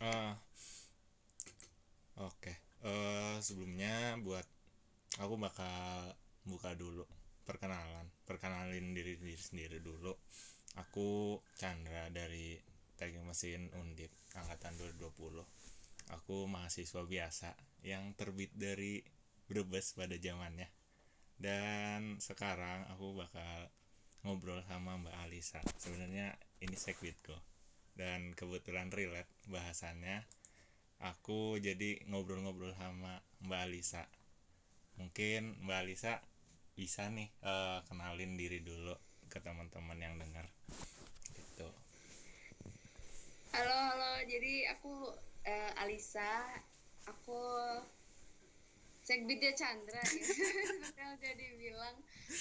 Ah, oke. Eh, sebelumnya buat aku bakal buka dulu perkenalan perkenalin diri diri sendiri dulu. Aku Chandra dari teknik mesin undip angkatan 2020 aku mahasiswa biasa yang terbit dari Brebes pada zamannya. Dan sekarang aku bakal ngobrol sama Mbak Alisa. Sebenarnya ini segwitku dan kebetulan relate bahasannya aku jadi ngobrol-ngobrol sama Mbak Alisa mungkin Mbak Alisa bisa nih eh, kenalin diri dulu ke teman-teman yang dengar gitu Halo, halo. Jadi aku eh, Alisa. Aku Segbitnya Chandra ya. Seperti yang udah dibilang,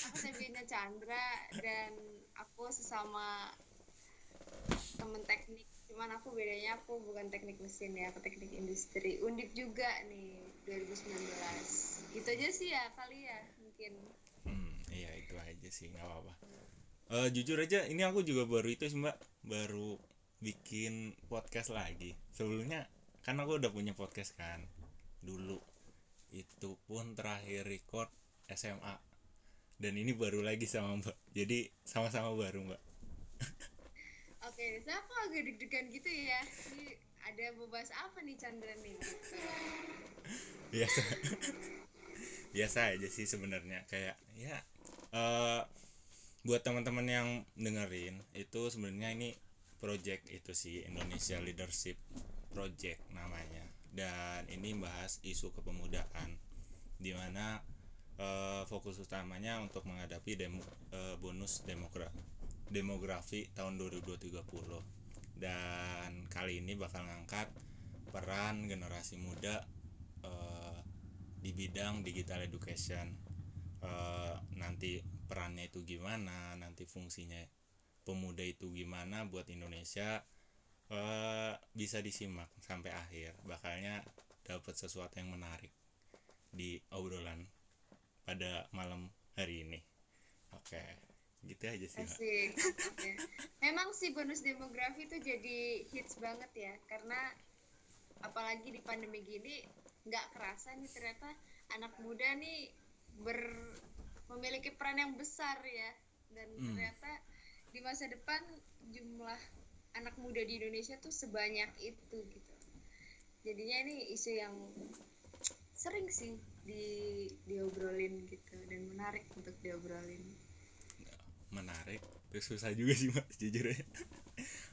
aku Segbitnya Chandra dan aku sesama temen teknik. Cuman aku bedanya aku bukan teknik mesin ya, aku teknik industri. Undip juga nih 2019. Gitu aja sih ya kali ya mungkin. hmm, iya itu aja sih nggak apa-apa Eh, jujur aja ini aku juga baru itu sih Mbak baru bikin podcast lagi sebelumnya kan aku udah punya podcast kan dulu itu pun terakhir record SMA dan ini baru lagi sama Mbak jadi sama-sama baru Mbak Oke, saya agak deg-degan gitu ya. Ini ada bahas apa nih Chandra nih? Biasa biasa aja sih sebenarnya kayak ya eh buat teman-teman yang dengerin itu sebenarnya ini project itu sih Indonesia Leadership Project namanya dan ini bahas isu kepemudaan di mana eh, fokus utamanya untuk menghadapi demo, eh, bonus demokra demografi tahun 2030 dan kali ini bakal ngangkat peran generasi muda eh, di bidang digital education. Eh, nanti perannya itu gimana nanti fungsinya pemuda itu gimana buat Indonesia eh, bisa disimak sampai akhir. Bakalnya dapat sesuatu yang menarik di obrolan pada malam hari ini. Oke gitu aja sih. Asik. Oke. Memang sih bonus demografi itu jadi hits banget ya, karena apalagi di pandemi gini nggak kerasa nih ternyata anak muda nih ber memiliki peran yang besar ya, dan Hmm. ternyata di masa depan jumlah anak muda di Indonesia tuh sebanyak itu gitu. Jadinya ini isu yang sering sih di diobrolin gitu dan menarik untuk diobrolin. Menarik. Terus susah juga sih mbak sejujurnya.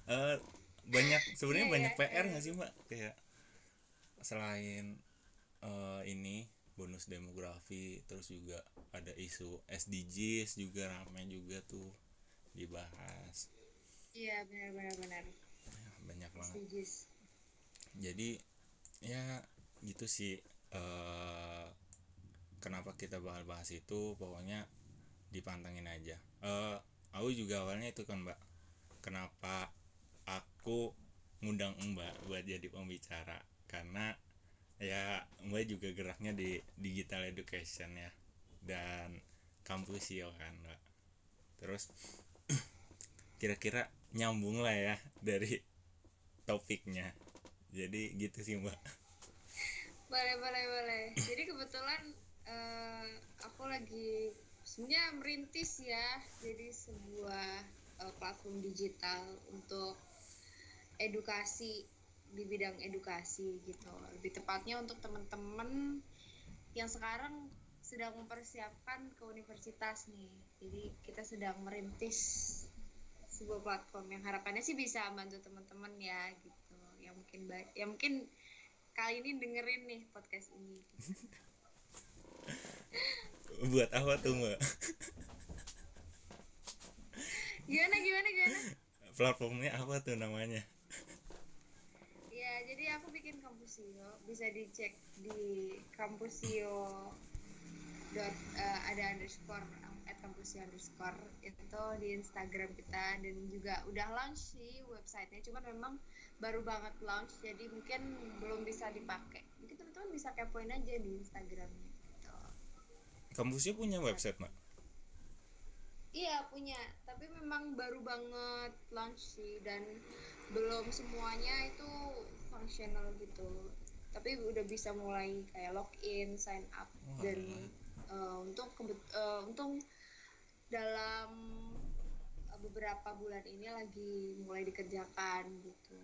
Eh, banyak sebenarnya Iya, banyak ya, PR iya. nggak sih mbak? Kayak selain eh, ini bonus demografi terus juga ada isu SDGs juga ramai juga tuh dibahas. Iya benar-benar benar. Ya, banyak banget. Setuju. jadi ya gitu sih. Eh kenapa kita bakal bahas itu? Pokoknya dipantengin aja. Eh aku juga awalnya itu kan mbak. Kenapa aku ngundang mbak buat jadi pembicara? Karena ya mbak juga geraknya di digital education ya. Dan kampusio kan mbak. Terus kira-kira nyambung lah ya dari topiknya. Jadi gitu sih mbak. Boleh boleh boleh. Jadi kebetulan eh, aku lagi sebenarnya merintis ya. Jadi sebuah eh, platform digital untuk edukasi di bidang edukasi gitu. Lebih tepatnya untuk teman-teman yang sekarang sedang mempersiapkan ke universitas nih. Jadi kita sedang merintis sebuah platform yang harapannya sih bisa bantu teman-teman ya gitu. Yang mungkin ba- yang mungkin kali ini dengerin nih podcast ini. buat apa tuh mbak? Gimana gimana gimana? platformnya apa tuh namanya? Ya, jadi aku bikin Kampusio, bisa dicek di kampusio dot eh, ada underscore at kampusio underscore. Itu di Instagram kita. Dan juga udah launch sih websitenya. Cuman memang baru banget launch. Jadi mungkin belum bisa dipakai. Mungkin teman-teman bisa kepoin aja di Instagramnya. Kampusnya punya website mbak? Iya punya, tapi memang baru banget launch sih dan belum semuanya itu functional gitu. Tapi udah bisa mulai kayak login sign up Wah. dan uh, untuk kebet- uh, untuk dalam beberapa bulan ini lagi mulai dikerjakan gitu.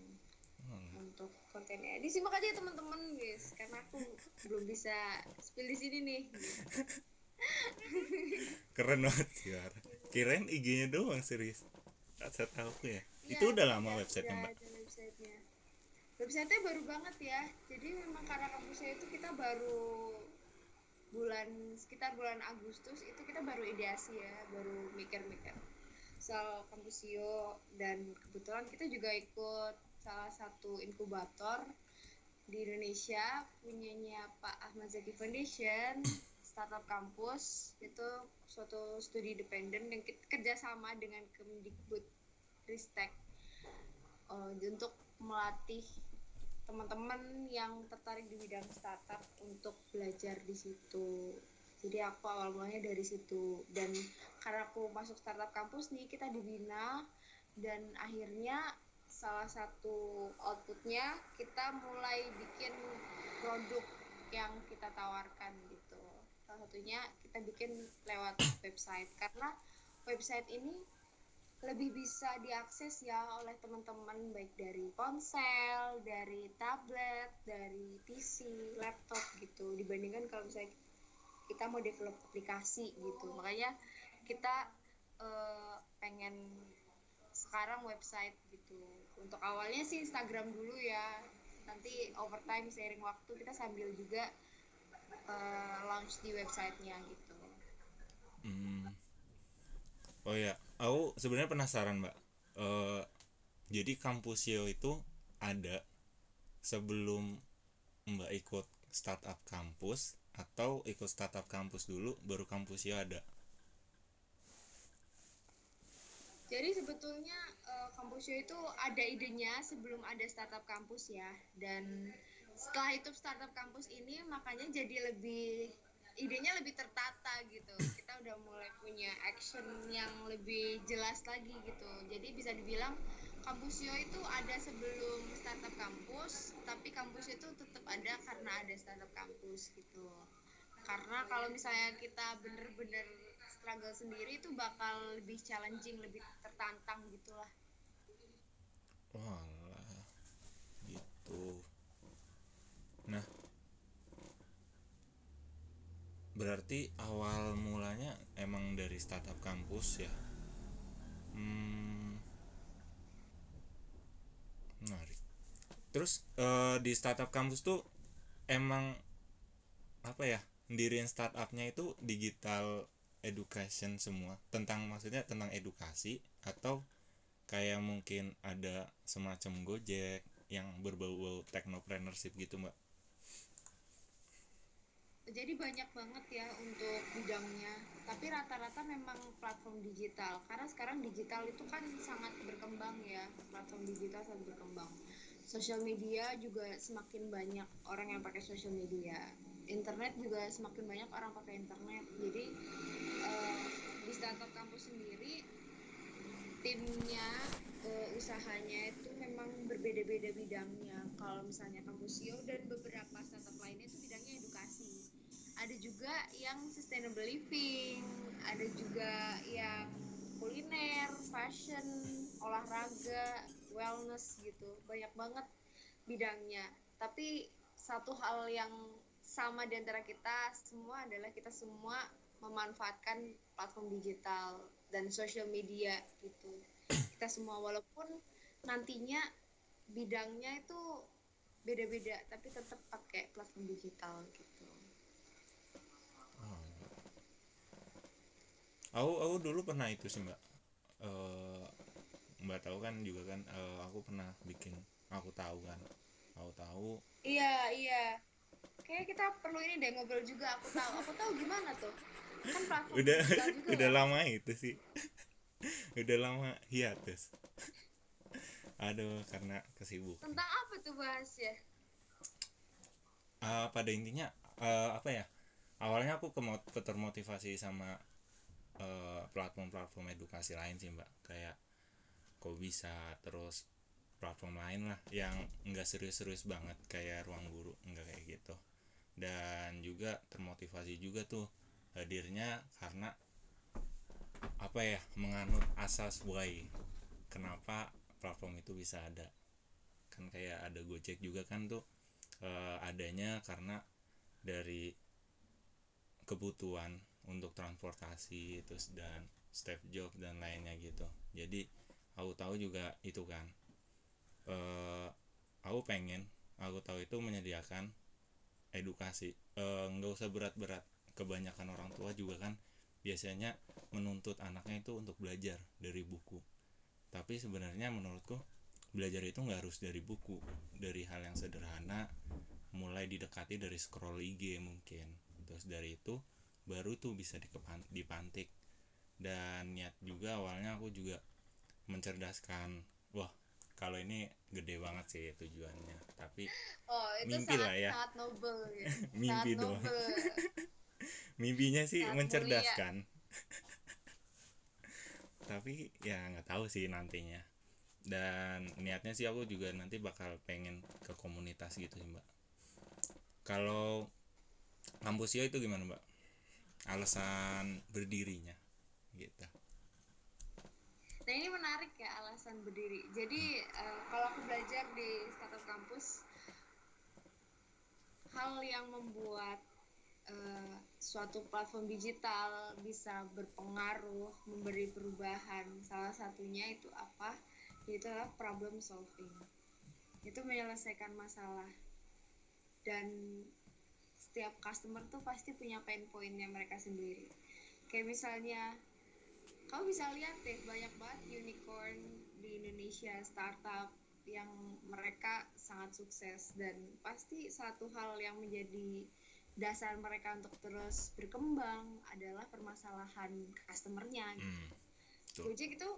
Hmm. untuk kontennya. Disimak aja teman-teman guys. Karena aku belum bisa spill di sini nih keren banget sih War. kirain IG-nya doang serius. Saya tahu ya. Iya, itu udah lama iya, websitenya udah mbak? ada websitenya. Websitenya baru banget ya. Jadi memang karena kampusnya itu kita baru bulan sekitar bulan Agustus itu kita baru ideasi ya baru mikir-mikir. Soal kampusio dan kebetulan kita juga ikut salah satu inkubator di Indonesia punyanya Pak Ahmad Zaki Foundation startup kampus itu suatu studi independen yang kerjasama dengan Kemdikbud Ristek eh, untuk melatih teman-teman yang tertarik di bidang startup untuk belajar di situ. Jadi aku awal mulanya dari situ dan karena aku masuk startup kampus nih kita dibina dan akhirnya salah satu outputnya kita mulai bikin produk yang kita tawarkan. Salah satunya kita bikin lewat website karena website ini lebih bisa diakses ya oleh teman-teman baik dari ponsel, dari tablet, dari PC, laptop gitu dibandingkan kalau misalnya kita mau develop aplikasi gitu. Makanya kita eh, pengen sekarang website gitu. Untuk awalnya sih Instagram dulu ya. Nanti overtime seiring waktu kita sambil juga eh, launch di websitenya gitu. Hmm. Oh ya, aku sebenarnya penasaran mbak. Eh, jadi kampusio itu ada sebelum mbak ikut startup kampus atau ikut startup kampus dulu baru kampusio ada. Jadi sebetulnya eh, Kampusio itu ada idenya sebelum ada startup kampus ya. Dan setelah itu startup kampus ini makanya jadi lebih idenya lebih tertata gitu. Kita udah mulai punya action yang lebih jelas lagi gitu. Jadi bisa dibilang Kampusio itu ada sebelum startup kampus, tapi kampus itu tetap ada karena ada startup kampus gitu. Karena kalau misalnya kita bener-bener struggle sendiri itu bakal lebih challenging, lebih tertantang gitulah. Wah, gitu. Nah, berarti awal mulanya emang dari startup kampus ya. Hmm, menarik. Terus eh, di startup kampus tuh emang apa ya? Diriin startupnya itu digital education semua tentang maksudnya tentang edukasi atau kayak mungkin ada semacam Gojek yang berbau-bau technopreneurship gitu mbak Jadi banyak banget ya untuk bidangnya. Tapi rata-rata memang platform digital. Karena sekarang digital itu kan sangat berkembang ya. Platform digital sangat berkembang. Sosial media juga semakin banyak orang yang pakai sosial media. Internet juga semakin banyak orang pakai internet. Jadi eh, di startup kampus sendiri timnya eh, usahanya itu memang berbeda-beda bidangnya. Kalau misalnya Kampusio dan beberapa startup lainnya itu bidangnya edukasi. Ada juga yang sustainable living, ada juga yang kuliner, fashion, olahraga, wellness gitu. Banyak banget bidangnya. Tapi satu hal yang sama di antara kita semua adalah kita semua memanfaatkan platform digital dan social media gitu. Kita semua walaupun nantinya bidangnya itu beda-beda tapi tetap pakai platform digital gitu. Aku aku dulu pernah itu sih mbak Eh, mbak tahu kan juga kan eh, aku pernah bikin aku tahu kan aku tahu Iya, iya. Kayaknya kita perlu ini deh ngobrol juga. Aku tahu. Aku tahu gimana tuh. Kan platform udah juga udah ya. lama itu sih udah lama hiatus aduh karena kesibuk Tentang apa tuh bahasnya? Eh, pada intinya eh, apa ya awalnya aku kemo- termotivasi sama eh, platform-platform edukasi lain sih mbak. Kayak kok bisa terus platform lain lah yang enggak serius-serius banget kayak ruang guru enggak kayak gitu. Dan juga termotivasi juga tuh hadirnya karena apa ya menganut asas why kenapa platform itu bisa ada. Kan kayak ada Gojek juga kan tuh eh, adanya karena dari kebutuhan untuk transportasi terus dan step job dan lainnya gitu. Jadi aku tahu juga itu kan. Eh aku pengen aku tahu itu menyediakan edukasi. Eh, nggak usah berat-berat. Kebanyakan orang tua juga kan biasanya menuntut anaknya itu untuk belajar dari buku. Tapi sebenarnya menurutku belajar itu nggak harus dari buku. Dari hal yang sederhana mulai didekati dari scroll IG mungkin. Terus dari itu baru tuh bisa dipantik. Dan niat juga awalnya aku juga mencerdaskan wah kalau ini gede banget sih tujuannya. Tapi oh itu Mimpi sangat lah ya. sangat noble ya. Mimpi sangat doang. noble. Mimpinya sih Sangat mencerdaskan. tapi ya nggak tahu sih nantinya. Dan niatnya sih aku juga nanti bakal pengen ke komunitas gitu sih mbak. Kalau kampusio itu gimana mbak alasan berdirinya gitu Nah ini menarik ya alasan berdiri. Jadi eh, kalau aku belajar di startup kampus, hal yang membuat eh, suatu platform digital bisa berpengaruh, memberi perubahan, salah satunya itu apa? Itu adalah problem solving. Itu menyelesaikan masalah. Dan setiap customer tuh pasti punya pain pointnya mereka sendiri. Kayak misalnya kamu bisa lihat deh banyak banget unicorn di Indonesia startup yang mereka sangat sukses dan pasti satu hal yang menjadi dasar mereka untuk terus berkembang adalah permasalahan customernya. hmm. Tuh. Gojek itu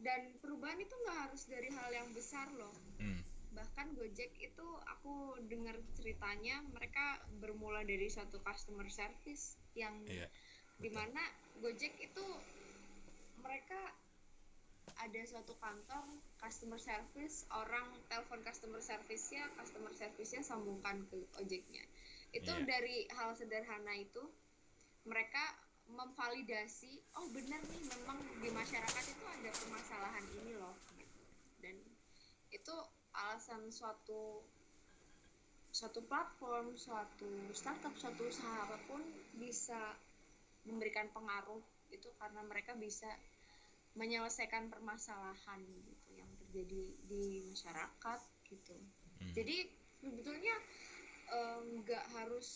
dan perubahan itu nggak harus dari hal yang besar loh. Hmm. Bahkan Gojek itu aku dengar ceritanya mereka bermula dari suatu customer service yang iya di mana Gojek itu mereka ada suatu kantor customer service orang telepon customer service-nya customer service-nya sambungkan ke ojeknya. Itu Iya. dari hal sederhana itu mereka memvalidasi oh benar nih memang di masyarakat itu ada permasalahan ini loh. Dan itu alasan suatu suatu platform, suatu startup, suatu usaha apa pun bisa memberikan pengaruh itu karena mereka bisa menyelesaikan permasalahan gitu yang terjadi di masyarakat gitu. Hmm. Jadi sebetulnya nggak harus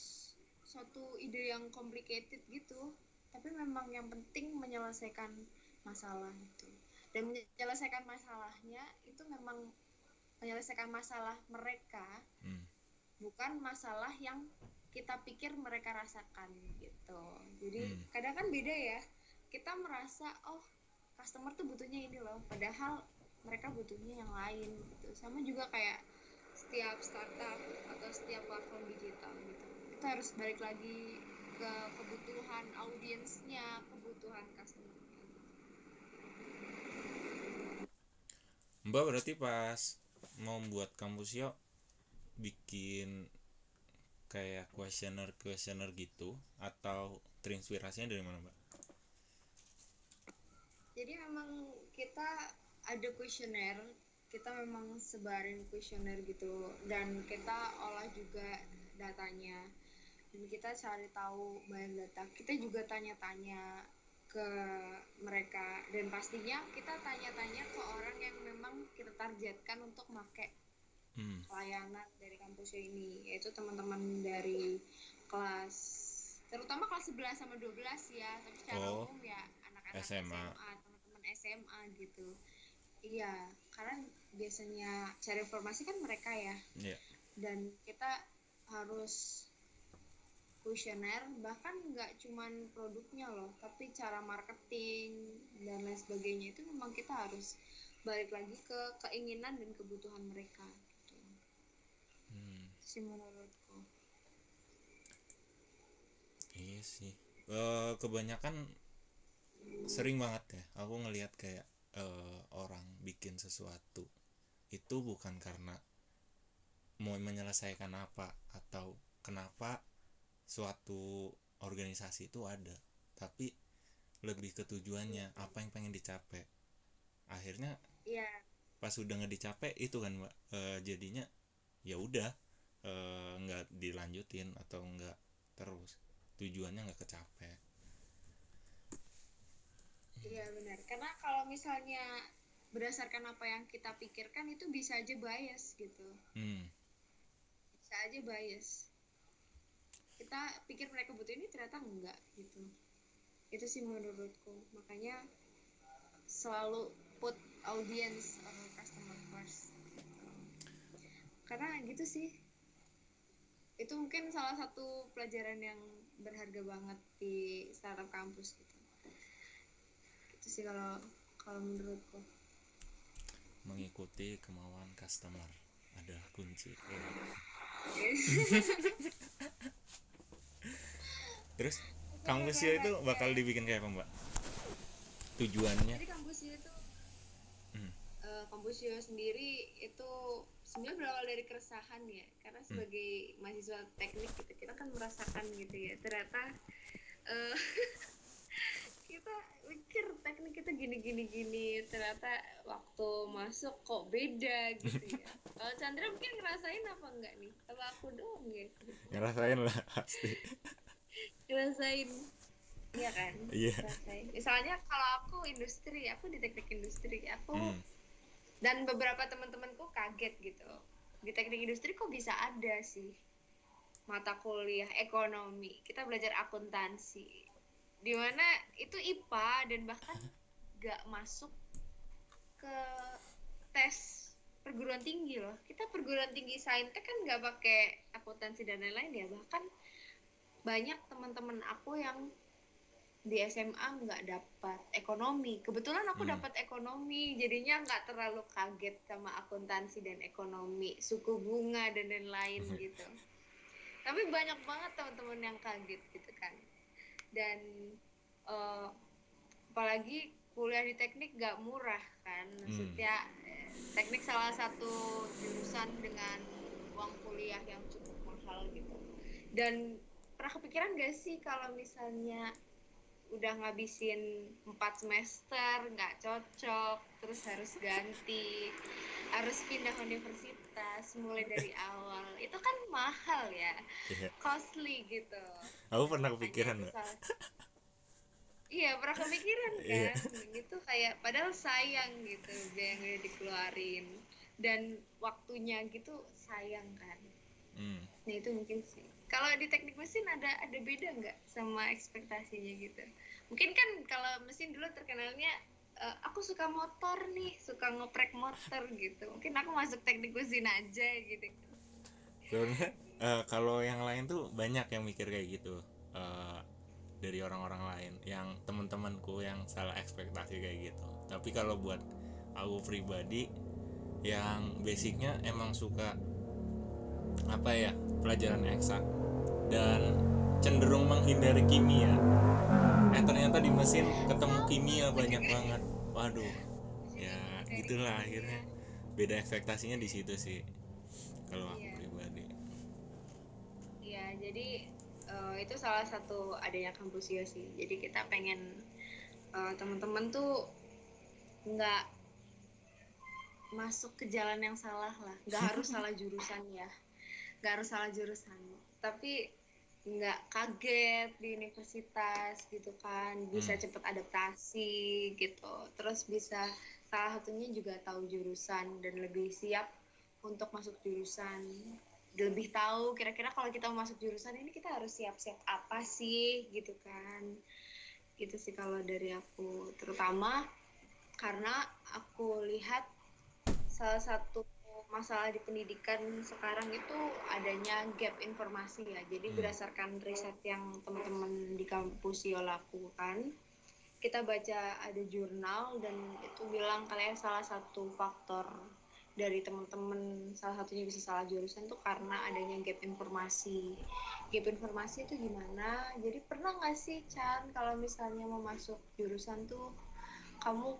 suatu ide yang complicated gitu, tapi memang yang penting menyelesaikan masalah itu. Dan menyelesaikan masalahnya itu memang menyelesaikan masalah mereka Hmm. bukan masalah yang kita pikir mereka rasakan gitu. Jadi Hmm. kadang kan beda ya. Kita merasa oh customer tuh butuhnya ini loh padahal mereka butuhnya yang lain gitu. Sama juga kayak setiap startup atau setiap platform digital gitu. Kita harus balik lagi ke kebutuhan audiensnya kebutuhan customer mbak berarti pas mau membuat kampus yuk bikin kayak kuesioner kuesioner gitu atau terinspirasinya dari mana mbak? Jadi memang kita ada kuesioner kita memang sebarin kuesioner gitu dan kita olah juga datanya. Dan kita cari tahu banyak data. Kita juga tanya-tanya ke mereka dan pastinya kita tanya-tanya ke orang yang memang kita targetkan untuk pakai hmm. layanan dari kampusnya ini yaitu teman-teman dari kelas terutama kelas 11 sama 12 ya tapi secara Oh, umum ya anak-anak SMA. SMA teman-teman SMA gitu iya karena biasanya cari informasi kan mereka ya Iya. dan kita harus kuesioner bahkan nggak cuman produknya loh tapi cara marketing dan lain sebagainya itu memang kita harus balik lagi ke keinginan dan kebutuhan mereka gitu Hmm. sih menurutku Iya sih. Eh, kebanyakan sering banget ya. Aku ngelihat kayak eh, orang bikin sesuatu itu bukan karena mau menyelesaikan apa atau kenapa suatu organisasi itu ada tapi lebih ke tujuannya apa yang pengen dicapai. Akhirnya iya. pas udah nggak dicapai itu kan mbak eh, jadinya ya udah eh, nggak dilanjutin atau nggak terus. Tujuannya nggak kecapai. Iya benar. Karena kalau misalnya berdasarkan apa yang kita pikirkan itu bisa aja bias gitu. Hmm. Bisa aja bias kita pikir mereka butuh ini ternyata enggak gitu. Itu sih menurutku. Makanya selalu put audience or customer first. Gitu. karena gitu sih. Itu mungkin salah satu pelajaran yang berharga banget di startup kampus gitu. Itu sih kalau kalau menurutku. Mengikuti kemauan customer. Adalah kunci terus kampusnya itu bakal dibikin kayak apa mbak? Tujuannya? Jadi kampusnya itu Hmm. eh, kampusnya sendiri itu sebenarnya berawal dari keresahan ya. Karena Hmm. sebagai mahasiswa teknik gitu kita kan merasakan gitu ya. Ternyata eh, kita mikir teknik itu gini gini gini ternyata waktu masuk kok beda gitu ya. Kalau Chandra mungkin ngerasain apa enggak nih? Apa aku doang ya? Ngerasain lah pasti ngerasain. Iya kan? Iya. ngerasain. Misalnya kalau aku industri aku di teknik industri aku hmm. dan beberapa teman-temanku kaget gitu. Di teknik industri kok bisa ada sih? Mata kuliah ekonomi. Kita belajar akuntansi. Di mana itu IPA dan bahkan gak masuk ke tes perguruan tinggi loh. Kita perguruan tinggi saintek kan nggak pakai akuntansi dan lain-lain ya. Bahkan banyak teman-teman aku yang di SMA nggak dapat ekonomi. Kebetulan aku Hmm. dapat ekonomi jadinya nggak terlalu kaget sama akuntansi dan ekonomi suku bunga dan lain-lain gitu. Tapi banyak banget teman-teman yang kaget gitu kan. Dan eh, apalagi kuliah di teknik nggak murah kan. Maksudnya eh, teknik salah satu jurusan dengan uang kuliah yang cukup mahal gitu. Dan pernah kepikiran gak sih kalau misalnya udah ngabisin empat semester nggak cocok terus harus ganti harus pindah universitas mulai dari awal itu kan mahal ya Iya. costly gitu aku pernah kepikiran salah- iya pernah kepikiran Iya. kan itu kayak padahal sayang gitu biaya yang udah dikeluarin dan waktunya gitu sayang kan hmm. Nah itu mungkin sih. Kalau di teknik mesin ada ada beda nggak sama ekspektasinya gitu? Mungkin kan kalau mesin dulu terkenalnya eh, aku suka motor nih, suka ngoprek motor gitu. Mungkin aku masuk teknik mesin aja gitu. sebenarnya eh, kalau yang lain tuh banyak yang mikir kayak gitu eh, dari orang-orang lain yang teman-temanku yang salah ekspektasi kayak gitu tapi kalau buat aku pribadi yang basicnya emang suka apa ya pelajaran eksak dan cenderung menghindari kimia eh ternyata di mesin ketemu kimia banyak banget waduh ya gitulah akhirnya beda ekspektasinya di situ sih kalau aku Iya. pribadi Iya, jadi eh, itu salah satu adanya kampus ya sih. Jadi kita pengen eh, teman-teman tuh nggak masuk ke jalan yang salah lah. Nggak harus salah jurusan ya. Nggak harus salah jurusan. Tapi nggak kaget di universitas gitu kan bisa Hmm. cepet adaptasi gitu. Terus bisa salah satunya juga tahu jurusan dan lebih siap untuk masuk jurusan. Lebih tahu kira-kira kalau kita mau masuk jurusan ini kita harus siap-siap apa sih gitu kan. Gitu sih kalau dari aku. Terutama karena aku lihat salah satu masalah di pendidikan sekarang itu adanya gap informasi ya. Jadi Hmm. berdasarkan riset yang teman-teman di kampus Yo lakukan kita baca ada jurnal dan itu bilang kalian salah satu faktor dari teman-teman salah satunya bisa salah jurusan tuh karena adanya gap informasi. Gap informasi itu gimana? Jadi pernah nggak sih Chan kalau misalnya mau masuk jurusan tuh kamu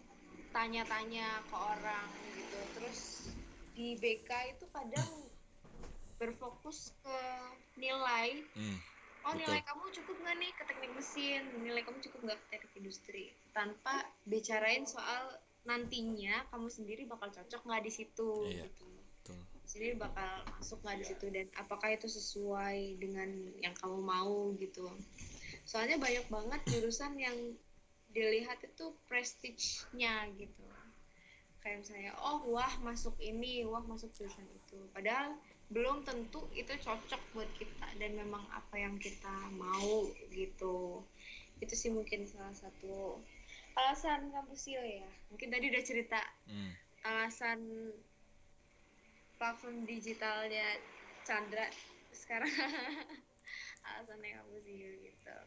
tanya-tanya ke orang gitu terus di BK itu kadang berfokus ke nilai. Hmm, oh Betul. nilai kamu cukup nggak nih ke teknik mesin? Nilai kamu cukup nggak ke teknik industri? Tanpa bicarain soal nantinya kamu sendiri bakal cocok nggak di situ Iya. gitu. betul. Sendiri bakal masuk nggak di situ dan apakah itu sesuai dengan yang kamu mau gitu. Soalnya banyak banget jurusan yang dilihat itu prestige-nya gitu kayak misalnya oh wah masuk ini wah masuk jurusan itu. Padahal belum tentu itu cocok buat kita dan memang apa yang kita mau gitu. Itu sih mungkin salah satu alasan kampusio ya mungkin tadi udah cerita hmm, alasan platform digitalnya Chandra sekarang. Alasannya kamu sih gitu.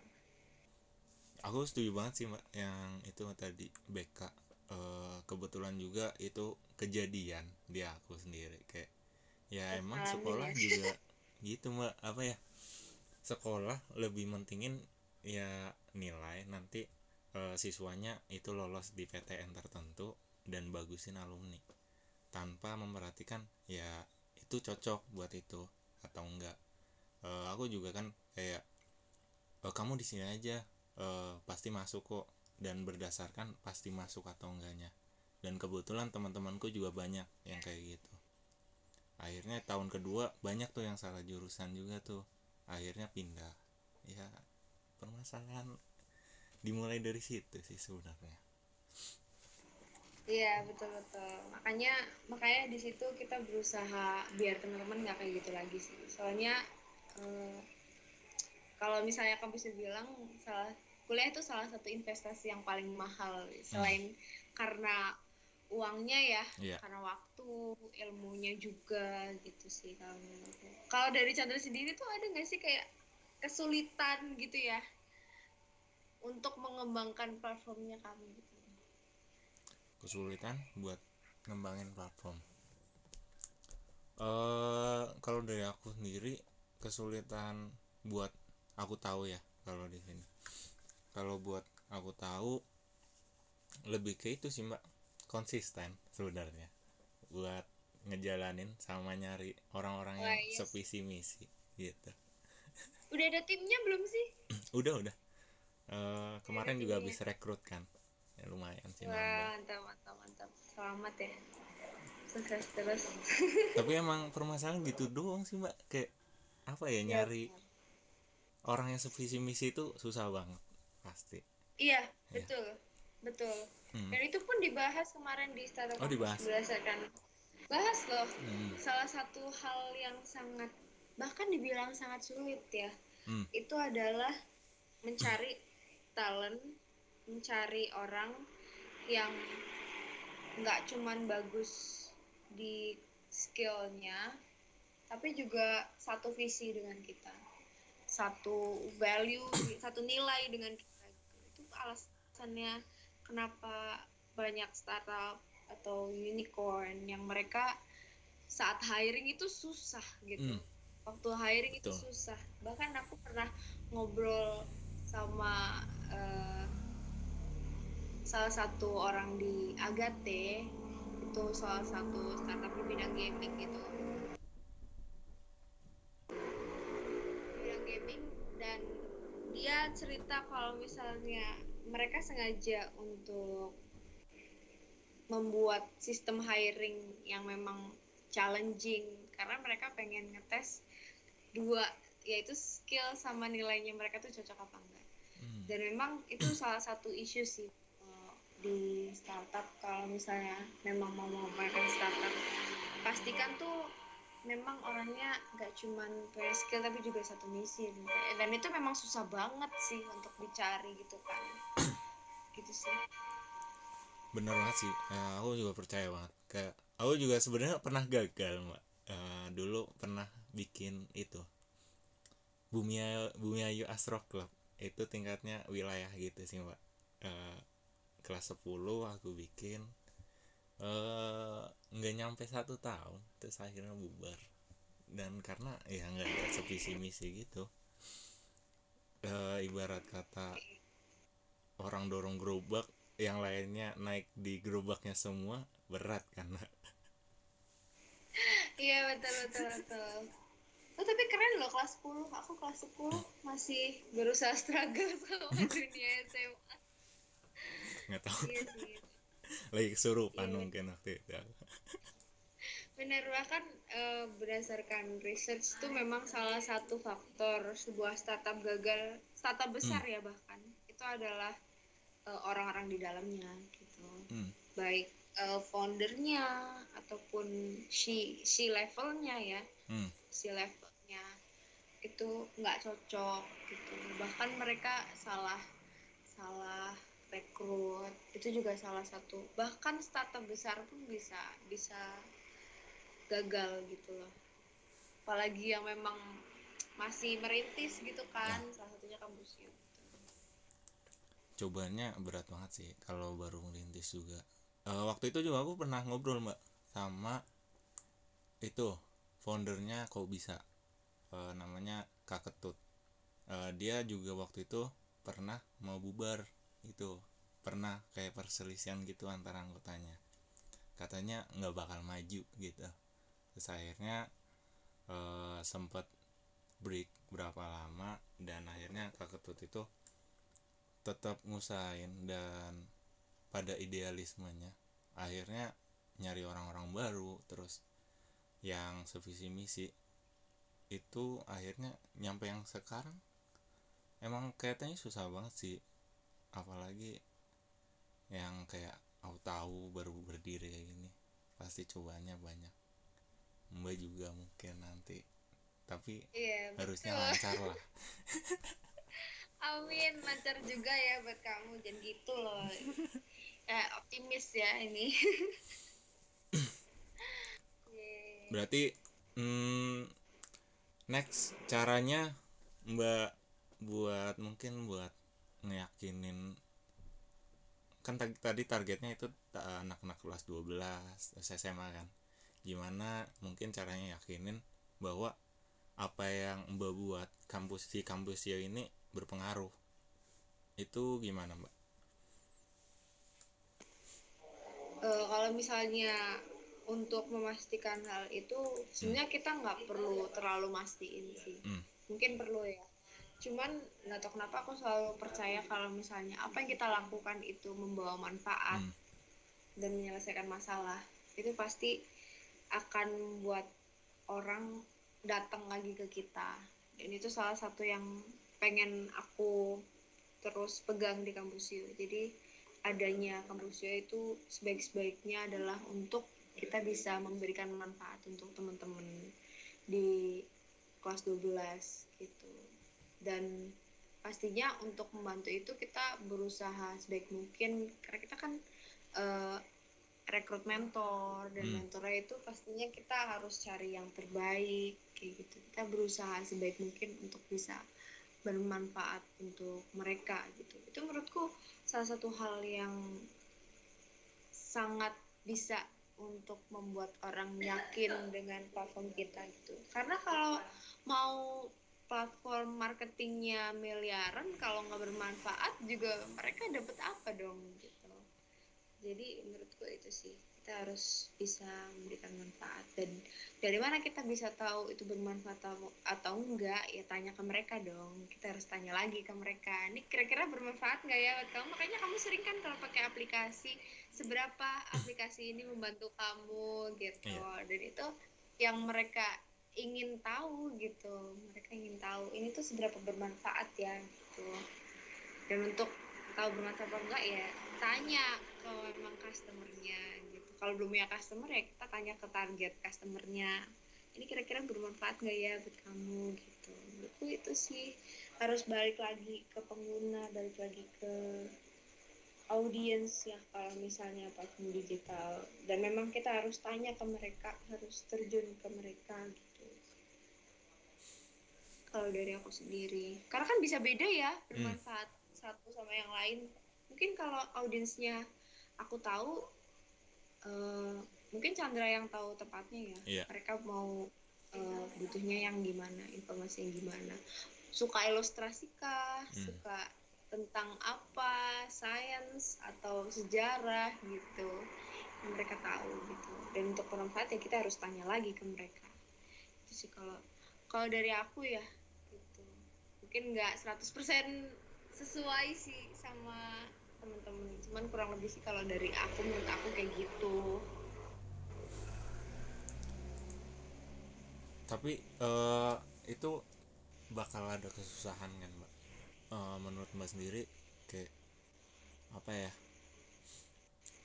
Aku setuju banget sih mbak yang itu tadi BK Eh, kebetulan juga itu kejadian di aku sendiri kayak ya emang sekolah ya. juga gitu mbak. Apa ya? Sekolah lebih mentingin ya nilai nanti eh, siswanya itu lolos di PTN tertentu dan bagusin alumni. Tanpa memperhatikan ya itu cocok buat itu atau enggak. Eh, aku juga kan kayak "Eh, kamu di sini aja eh, pasti masuk kok dan berdasarkan pasti masuk atau enggaknya. Dan kebetulan teman-temanku juga banyak yang kayak gitu. Akhirnya tahun kedua banyak tuh yang salah jurusan juga tuh. Akhirnya pindah. Ya permasalahan dimulai dari situ sih sebenarnya. Iya betul betul. Makanya makanya di situ kita berusaha biar teman-teman nggak kayak gitu lagi sih. Soalnya eh, kalau misalnya kamu bisa bilang salah kuliah itu salah satu investasi yang paling mahal selain karena uangnya ya Iya. karena waktu ilmunya juga gitu sih kalau menurutku. kalau dari Chandra sendiri tuh ada nggak sih kayak kesulitan gitu ya untuk mengembangkan platformnya kamu gitu kesulitan buat ngembangin platform eh kalau dari aku sendiri kesulitan buat aku tahu ya kalau di sini kalau buat aku tahu lebih ke itu sih mbak. Konsisten sebenarnya buat ngejalanin sama nyari orang-orang yang Wah, iya sevisi misi gitu. Udah ada timnya belum sih? Udah udah. Eh, kemarin juga habis rekrut kan. Ya lumayan sih wah mantap mantap mantap. Selamat ya. Sukses terus. Tapi emang permasalahan gitu doang sih mbak. Kayak apa ya Iya, nyari orang yang sevisi misi itu susah banget pasti iya Iya. betul betul Hmm. dan itu pun dibahas kemarin di startup Oh, dibahas. berdasarkan bahas loh Hmm. salah satu hal yang sangat bahkan dibilang sangat sulit ya Hmm. itu adalah mencari talent mencari orang yang nggak cuman bagus di skillnya tapi juga satu visi dengan kita satu value satu nilai dengan kita alasannya kenapa banyak startup atau unicorn yang mereka saat hiring itu susah gitu Hmm. waktu hiring itu Betul. susah bahkan aku pernah ngobrol sama eh, salah satu orang di Agate itu salah satu startup di bidang gaming gitu bidang gaming dan dia cerita kalau misalnya mereka sengaja untuk membuat sistem hiring yang memang challenging. Karena mereka pengen ngetes dua yaitu skill sama nilainya mereka tuh cocok apa enggak. Hmm. dan memang itu salah satu isu sih eh, di startup. Kalau misalnya memang mau mengembangkan startup pastikan tuh memang orangnya nggak cuman punya skill tapi juga satu misi gitu. dan itu memang susah banget sih untuk dicari gitu kan. Gitu sih. Bener banget sih. Eh, aku juga percaya banget. Kayak aku juga sebenarnya pernah gagal mbak. Eh, dulu pernah bikin itu. Bumi bumi ayu astro club. Itu tingkatnya wilayah gitu sih mbak. Eh, kelas 10 aku bikin eh nggak nyampe satu tahun terus akhirnya bubar. Dan karena ya nggak ada sevisi misi gitu. Eh, ibarat kata orang dorong gerobak yang lainnya naik di gerobaknya semua berat kan? Iya betul betul betul. Oh tapi keren loh kelas 10 Aku kelas 10 masih berusaha struggle sama dunia SMA nggak tahu. Iya sih lagi kesurupan Iya. mungkin waktu itu Benar bahkan eh, berdasarkan research itu memang salah satu faktor sebuah startup gagal startup besar ya bahkan itu adalah eh, orang-orang di dalamnya gitu hmm. baik eh, foundernya ataupun si si levelnya ya Hmm. si levelnya itu nggak cocok gitu bahkan mereka salah salah rekrut itu juga salah satu. Bahkan startup besar pun bisa bisa gagal gitu loh. Apalagi yang memang masih merintis gitu kan salah satunya kampus gitu cobanya berat banget sih kalau baru ngerintis juga. Eh, waktu itu juga aku pernah ngobrol mbak sama itu foundernya kok bisa Eh, namanya kak ketut. Eh, dia juga waktu itu pernah mau bubar itu pernah kayak perselisihan gitu antara anggotanya. Katanya nggak bakal maju gitu. Terus akhirnya eh, sempet break berapa lama dan akhirnya kak ketut itu tetap ngusahain dan pada idealismenya akhirnya nyari orang-orang baru terus yang sevisi misi itu akhirnya nyampe yang sekarang. Emang kelihatannya susah banget sih apalagi yang kayak aku tahu baru berdiri kayak gini pasti cobanya banyak mbak juga mungkin nanti tapi iya harusnya betul. lancar lah amin lancar juga ya buat kamu jangan gitu loh eh, optimis ya ini. Berarti hmm, next caranya Mbak buat mungkin buat ngeyakinin kan tadi, targetnya itu anak-anak kelas 12 SMA kan. Gimana mungkin caranya yakinin bahwa apa yang Mbak buat kampus si kampus ya ini berpengaruh. Itu gimana, Mbak? Eh, kalau misalnya untuk memastikan hal itu sebenarnya kita nggak perlu terlalu mastiin sih Hmm. mungkin perlu ya cuman nggak tahu kenapa aku selalu percaya kalau misalnya apa yang kita lakukan itu membawa manfaat Hmm. dan menyelesaikan masalah itu pasti akan membuat orang datang lagi ke kita. Dan itu salah satu yang pengen aku terus pegang di kampusio jadi adanya kampusio itu sebaik-sebaiknya adalah untuk kita bisa memberikan manfaat untuk teman-teman di kelas 12 gitu dan pastinya untuk membantu itu kita berusaha sebaik mungkin karena kita kan eh, rekrut mentor dan Hmm. mentornya itu pastinya kita harus cari yang terbaik kayak gitu. Kita berusaha sebaik mungkin untuk bisa bermanfaat untuk mereka gitu. Itu menurutku salah satu hal yang sangat bisa untuk membuat orang yakin dengan platform kita gitu. Karena kalau mau platform marketingnya miliaran kalau nggak bermanfaat juga mereka dapat apa dong gitu. Jadi menurutku itu sih kita harus bisa memberikan manfaat. Dan dari mana kita bisa tahu itu bermanfaat atau, atau enggak ya tanya ke mereka dong. Kita harus tanya lagi ke mereka ini kira-kira bermanfaat nggak ya? Buat kamu makanya kamu sering kan kalau pakai aplikasi seberapa aplikasi ini membantu kamu gitu. Iya. dan itu yang mereka ingin tahu gitu. Mereka ingin tahu ini tuh seberapa bermanfaat ya gitu. Dan untuk tahu bermanfaat apa enggak ya tanya ke memang customernya gitu. Kalau belum punya customer ya kita tanya ke target customernya. Ini kira-kira bermanfaat nggak ya buat kamu gitu. Menurutku itu sih harus balik lagi ke pengguna balik lagi ke audiens ya kalau misalnya platform digital. Dan memang kita harus tanya ke mereka harus terjun ke mereka gitu kalau dari aku sendiri. Karena kan bisa beda ya bermanfaat satu sama yang lain. Mungkin kalau audiensnya aku tahu eh, mungkin Chandra yang tahu tepatnya ya. Iya. mereka mau eh, butuhnya yang gimana informasi yang gimana. Suka ilustrasi kah? Hmm. suka tentang apa? Sains atau sejarah gitu. Mereka tahu gitu. Dan untuk bermanfaat ya kita harus tanya lagi ke mereka. Itu sih kalau kalau dari aku ya mungkin nggak 100% sesuai sih sama teman-teman cuman kurang lebih sih kalau dari aku menurut aku kayak gitu. Tapi eh, itu bakal ada kesusahan kan mbak? Eh, menurut mbak sendiri kayak apa ya?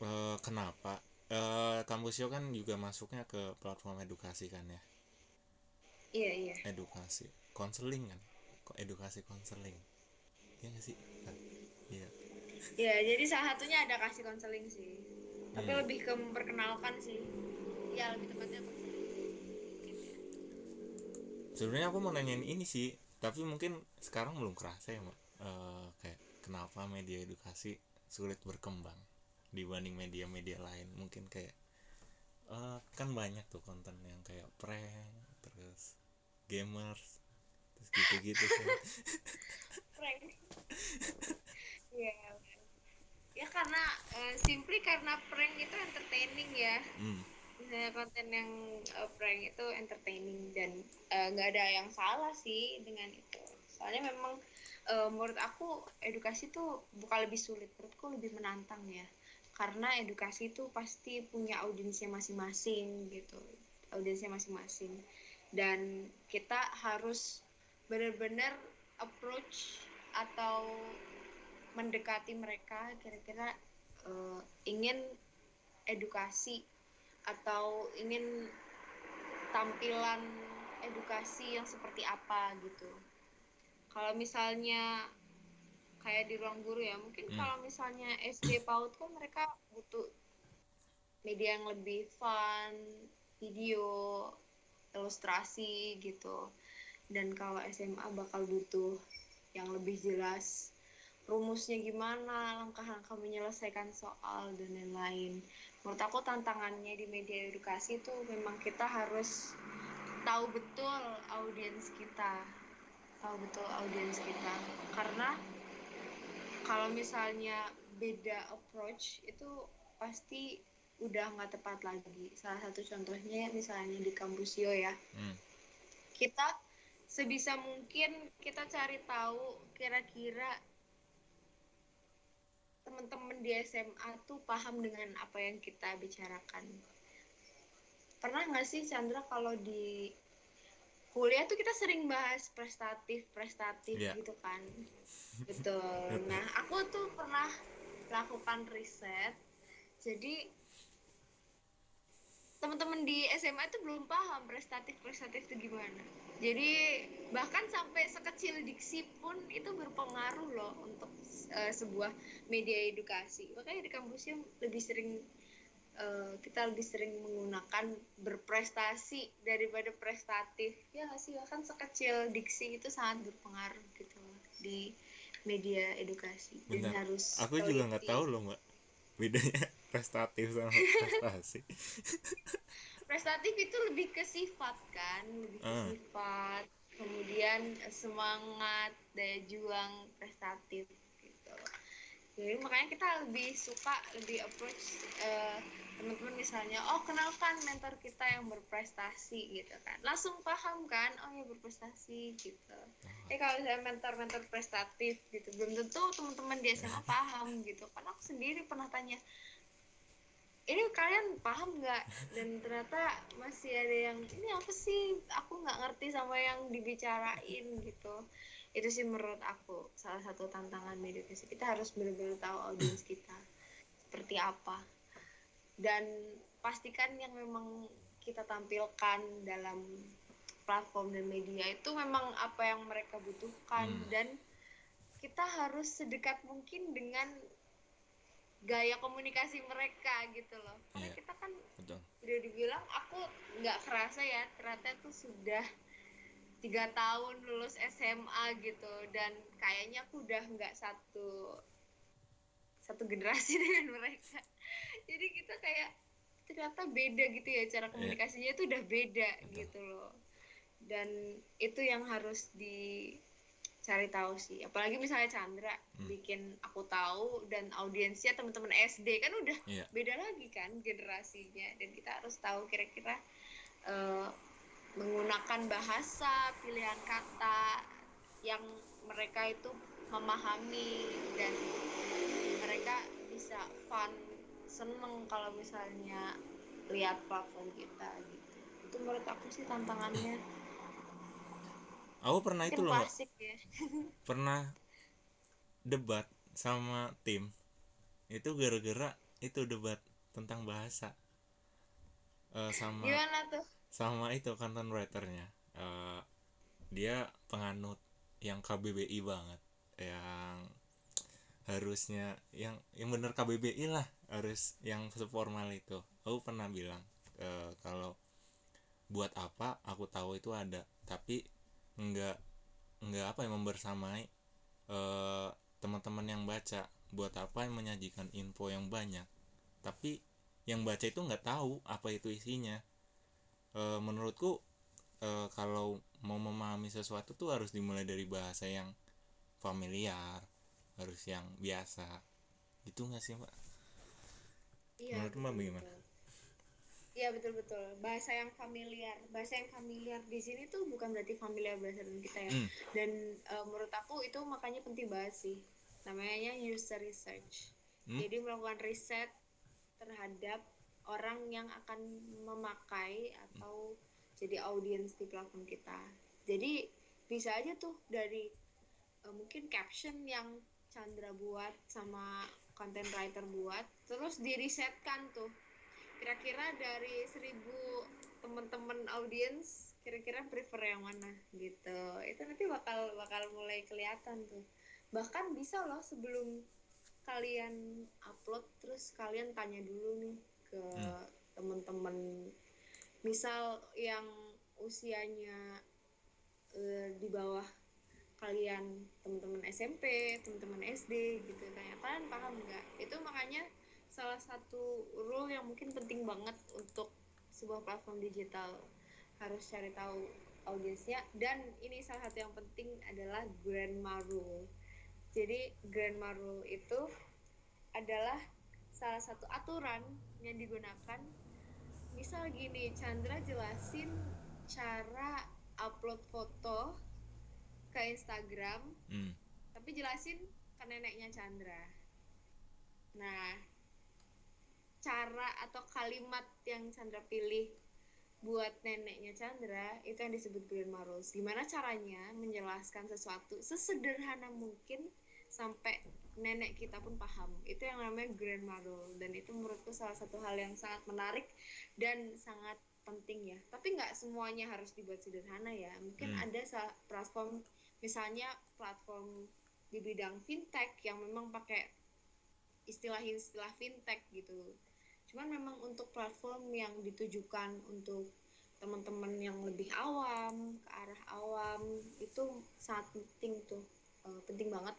Eh, kenapa? Eh, kampusio kan juga masuknya ke platform edukasi kan ya? Iya iya. Edukasi konseling kan kok edukasi konseling. Iya nggak sih? Kan? iya. Ya jadi salah satunya ada kasih konseling sih. Tapi Hmm. lebih ke memperkenalkan sih. Ya lebih tepatnya konseling. Sebenarnya aku mau nanyain ini sih tapi mungkin sekarang belum kerasa ya mbak. Eh, kayak kenapa media edukasi sulit berkembang dibanding media-media lain? Mungkin kayak eh, kan banyak tuh konten yang kayak prank terus gamers gitu-gitu kan prank. Ya ya karena eh, simply karena prank itu entertaining ya. Hmm, misalnya konten yang eh, prank itu entertaining dan eh, nggak ada yang salah sih dengan itu. Soalnya memang eh, menurut aku edukasi tuh bukan lebih sulit menurutku lebih menantang ya. Karena edukasi itu pasti punya audiensnya masing-masing gitu audiensnya masing-masing. Dan kita harus benar-benar approach atau mendekati mereka kira-kira eh, ingin edukasi atau ingin tampilan edukasi yang seperti apa gitu kalau misalnya kayak di ruang guru ya mungkin Hmm. kalau misalnya SD PAUD kan mereka butuh media yang lebih fun video ilustrasi gitu dan kalau SMA bakal butuh yang lebih jelas rumusnya gimana langkah-langkah menyelesaikan soal dan lain-lain. Menurut aku tantangannya di media edukasi itu memang kita harus tahu betul audiens kita. Tahu betul audiens kita. Karena kalau misalnya beda approach itu pasti udah nggak tepat lagi. Salah satu contohnya misalnya di kampusio ya. Hmm, kita sebisa mungkin kita cari tahu kira-kira teman-teman di SMA tuh paham dengan apa yang kita bicarakan. Pernah nggak sih Chandra kalau di kuliah tuh kita sering bahas prestatif prestatif Iya. gitu kan? Betul. Nah aku tuh pernah lakukan riset. Jadi teman-teman di SMA itu belum paham prestatif prestatif itu gimana. Jadi bahkan sampai sekecil diksi pun itu berpengaruh loh untuk eh, sebuah media edukasi. Makanya di kampusnya lebih sering eh, kita lebih sering menggunakan berprestasi daripada prestatif. Ya nggak sih bahkan sekecil diksi itu sangat berpengaruh gitu di media edukasi. Dan Benar. harus aku juga nggak tahu loh mbak bedanya prestatif sama prestasi prestatif itu lebih ke sifat kan? Lebih ke Ah. sifat kemudian eh, semangat daya juang prestatif gitu. Jadi makanya kita lebih suka lebih approach eh, teman-teman misalnya oh kenalkan mentor kita yang berprestasi gitu kan. Langsung paham kan? Oh ya berprestasi gitu. Eh kalau saya mentor-mentor prestatif gitu belum tentu teman-teman di SMA paham gitu. Kan aku sendiri pernah tanya ini kalian paham nggak? Dan ternyata masih ada yang ini apa sih? Aku nggak ngerti sama yang dibicarain gitu. Itu sih menurut aku salah satu tantangan media edukasi kita harus benar-benar tahu audiens kita seperti apa. Dan pastikan yang memang kita tampilkan dalam platform dan media itu memang apa yang mereka butuhkan. Hmm. dan kita harus sedekat mungkin dengan gaya komunikasi mereka gitu loh. Karena Iya. kita kan betul. udah dibilang aku nggak kerasa ya ternyata tuh sudah tiga tahun lulus SMA gitu. Dan kayaknya aku udah nggak satu satu generasi dengan mereka. Jadi kita kayak ternyata beda gitu ya cara komunikasinya itu udah beda Betul. gitu loh. Dan itu yang harus di cari tahu sih apalagi misalnya Chandra Hmm. bikin aku tahu dan audiensnya teman-teman SD kan udah Iya. beda lagi kan generasinya dan kita harus tahu kira-kira eh, menggunakan bahasa pilihan kata yang mereka itu memahami dan mereka bisa fun seneng kalau misalnya lihat platform kita gitu itu menurut aku sih tantangannya aku pernah itu loh ya. Pernah debat sama tim. Itu gara-gara itu debat tentang bahasa. Eh, sama gimana tuh? sama itu content writernya. Eh, dia penganut yang KBBI banget. Yang harusnya yang yang bener KBBI lah harus yang seformal itu. Aku pernah bilang eh, kalau buat apa aku tahu itu ada. Tapi nggak nggak apa yang membersamai eh, teman-teman yang baca. Buat apa yang menyajikan info yang banyak? Tapi yang baca itu nggak tahu apa itu isinya. Eh, menurutku eh, kalau mau memahami sesuatu tuh harus dimulai dari bahasa yang familiar harus yang biasa. Gitu nggak sih mbak? Iya. Menurut Mbak bagaimana? Iya betul betul. Bahasa yang familiar, bahasa yang familiar di sini tuh bukan berarti familiar bahasa kita ya. Hmm. Dan eh, menurut aku itu makanya penting banget sih. Namanya user research. Hmm? Jadi melakukan riset terhadap orang yang akan memakai atau jadi audiens di platform kita. Jadi bisa aja tuh dari eh, mungkin caption yang Chandra buat sama content writer buat terus dirisetkan tuh kira-kira dari seribu teman-teman audiens kira-kira prefer yang mana gitu itu nanti bakal bakal mulai kelihatan tuh bahkan bisa loh sebelum kalian upload terus kalian tanya dulu nih ke Hmm. teman-teman misal yang usianya eh, di bawah kalian teman-teman SMP, teman-teman SD gitu tanya kalian paham nggak? Itu makanya salah satu rule yang mungkin penting banget untuk sebuah platform digital harus cari tahu audiensnya dan ini salah satu yang penting adalah grandma rule. Jadi grandma rule itu adalah salah satu aturan yang digunakan misal gini Chandra jelasin cara upload foto ke Instagram Hmm. tapi jelasin ke neneknya Chandra nah cara atau kalimat yang Chandra pilih buat neneknya Chandra itu yang disebut grandma rules gimana caranya menjelaskan sesuatu sesederhana mungkin sampai nenek kita pun paham. Itu yang namanya grandma rule dan itu menurutku salah satu hal yang sangat menarik dan sangat penting ya. Tapi nggak semuanya harus dibuat sederhana ya. Mungkin Hmm. ada platform misalnya platform di bidang fintech yang memang pakai istilah-istilah fintech gitu cuman memang untuk platform yang ditujukan untuk teman-teman yang lebih awam ke arah awam itu sangat penting tuh. Eh, penting banget.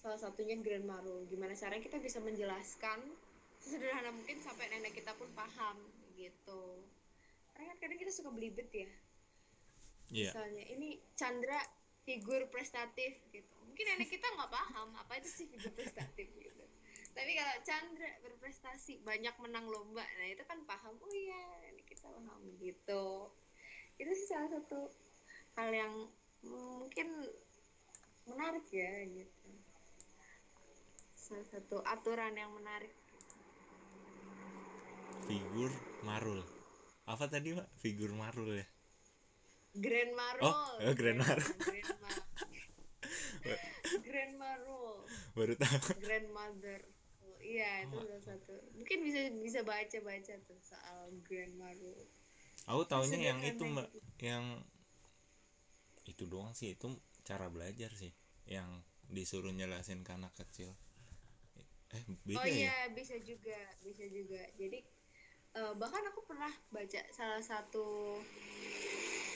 Salah satunya grandma rule gimana caranya kita bisa menjelaskan sesederhana mungkin sampai nenek kita pun paham gitu. Karena kan kadang kita suka belibet ya. Iya. misalnya ini Chandra figur prestatif gitu. Mungkin nenek kita nggak paham apa itu sih figur prestatif gitu tapi kalau Chandra berprestasi banyak menang lomba nah itu kan paham oh iya nenek kita paham gitu itu sih salah satu hal yang mungkin menarik ya gitu salah satu aturan yang menarik Figur marul. Apa tadi mbak? Figur marul ya. grandma rule Oh, eh, grandma rule. grandma grandma rule Baru tahu. grandmother Oh, iya itu salah satu mungkin bisa bisa baca baca tuh soal grandma rule Aku taunya yang itu mbak, yang itu doang sih itu cara belajar sih, yang disuruh jelasin ke anak kecil. Eh beda oh ya? iya bisa juga bisa juga jadi eh, bahkan aku pernah baca salah satu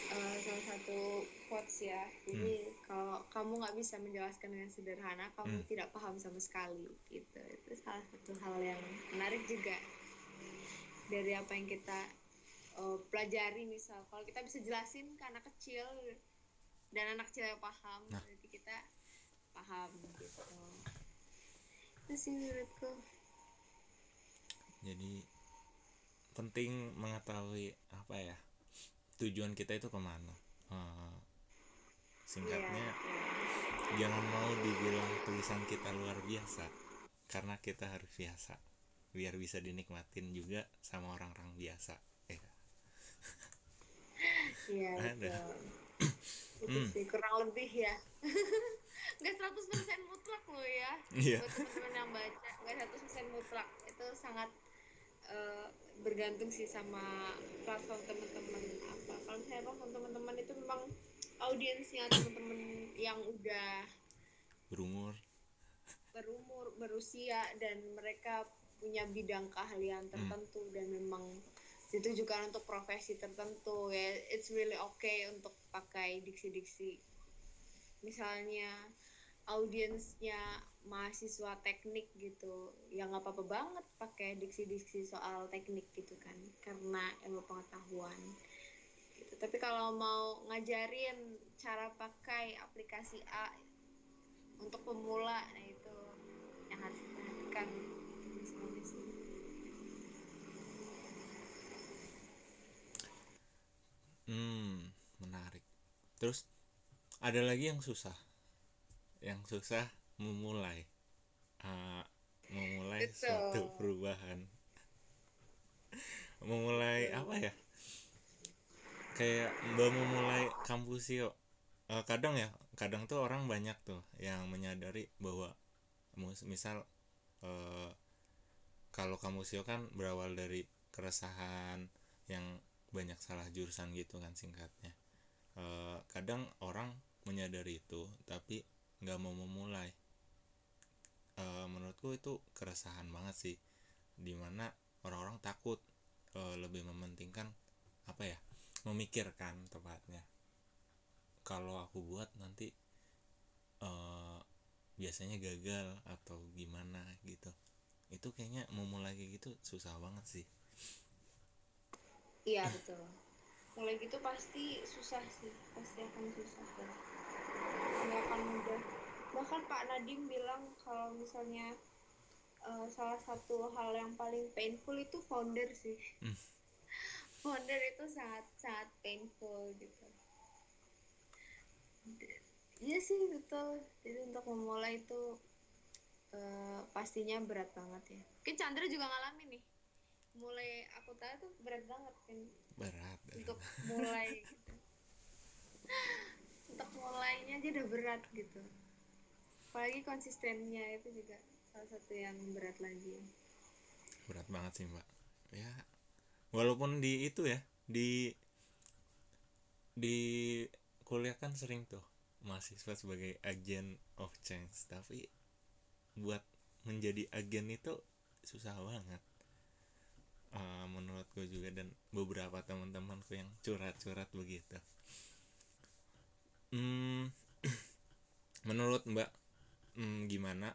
eh, salah satu quotes ya. Jadi kalau kamu nggak bisa menjelaskan dengan sederhana kamu Hmm. tidak paham sama sekali gitu. Itu salah satu hal yang menarik juga dari apa yang kita eh, pelajari misal. Kalau kita bisa jelasin ke anak kecil dan anak cewek paham Nah. berarti kita paham gitu. Itu sih menurutku. Jadi penting mengetahui apa ya tujuan kita itu ke mana? Eh, singkatnya Iya, jangan mau dibilang tulisan kita luar biasa karena kita harus biasa. Biar bisa dinikmatin juga sama orang-orang biasa eh iya Ada. Hmm. sih kurang lebih ya. Nggak 100% mutlak loh ya. Iya. Buat teman-teman yang baca nggak 100% mutlak. Itu sangat eh, bergantung sih sama platform teman-teman apa. Kalau misalnya platform teman-teman itu memang audiensnya teman-teman yang udah berumur. berumur berusia dan mereka punya bidang keahlian tertentu dan memang ditujukan untuk profesi tertentu ya it's really okay untuk pakai diksi-diksi. Misalnya audiensnya mahasiswa teknik gitu. Ya nggak apa-apa banget pakai diksi-diksi soal teknik gitu kan karena ilmu pengetahuan. Gitu. tapi kalau mau ngajarin cara pakai aplikasi A untuk pemula nah itu yang harus diperhatikan. Hmm menarik. Terus ada lagi yang susah? Yang susah memulai Ah, memulai Betul. suatu perubahan. Memulai apa ya? Kayak mbak memulai kampus yuk Eh, kadang ya kadang tuh orang banyak tuh yang menyadari bahwa misal eh, kalau kamu sio kan berawal dari keresahan yang banyak salah jurusan gitu kan singkatnya. Eh, kadang orang menyadari itu tapi nggak mau memulai Eh, menurutku itu keresahan banget sih di mana orang-orang takut eh, lebih mementingkan apa ya memikirkan tepatnya. Kalau aku buat nanti eh, biasanya gagal atau gimana gitu itu kayaknya memulai kayak gitu susah banget sih. Iya betul. Mulai gitu pasti susah sih pasti akan susah nggak akan mudah bahkan Pak Nadim bilang kalau misalnya eh, salah satu hal yang paling painful itu founder sih. Hmm. founder itu sangat sangat painful gitu. Iya sih betul. Jadi untuk memulai itu eh, pastinya berat banget ya. Mungkin Chandra juga ngalamin nih. Mulai aku tahu tuh berat banget kan. Berat. Untuk mulai gitu. Untuk mulainya aja udah berat gitu apalagi konsistennya itu juga salah satu yang berat lagi. Berat banget sih mbak. Ya walaupun di itu ya di di kuliah kan sering tuh mahasiswa sebagai agen of change. Tapi buat menjadi agen itu susah banget. Eh, menurutku juga dan beberapa teman-temanku yang curhat-curhat begitu. Hmm, menurut mbak hmm, gimana?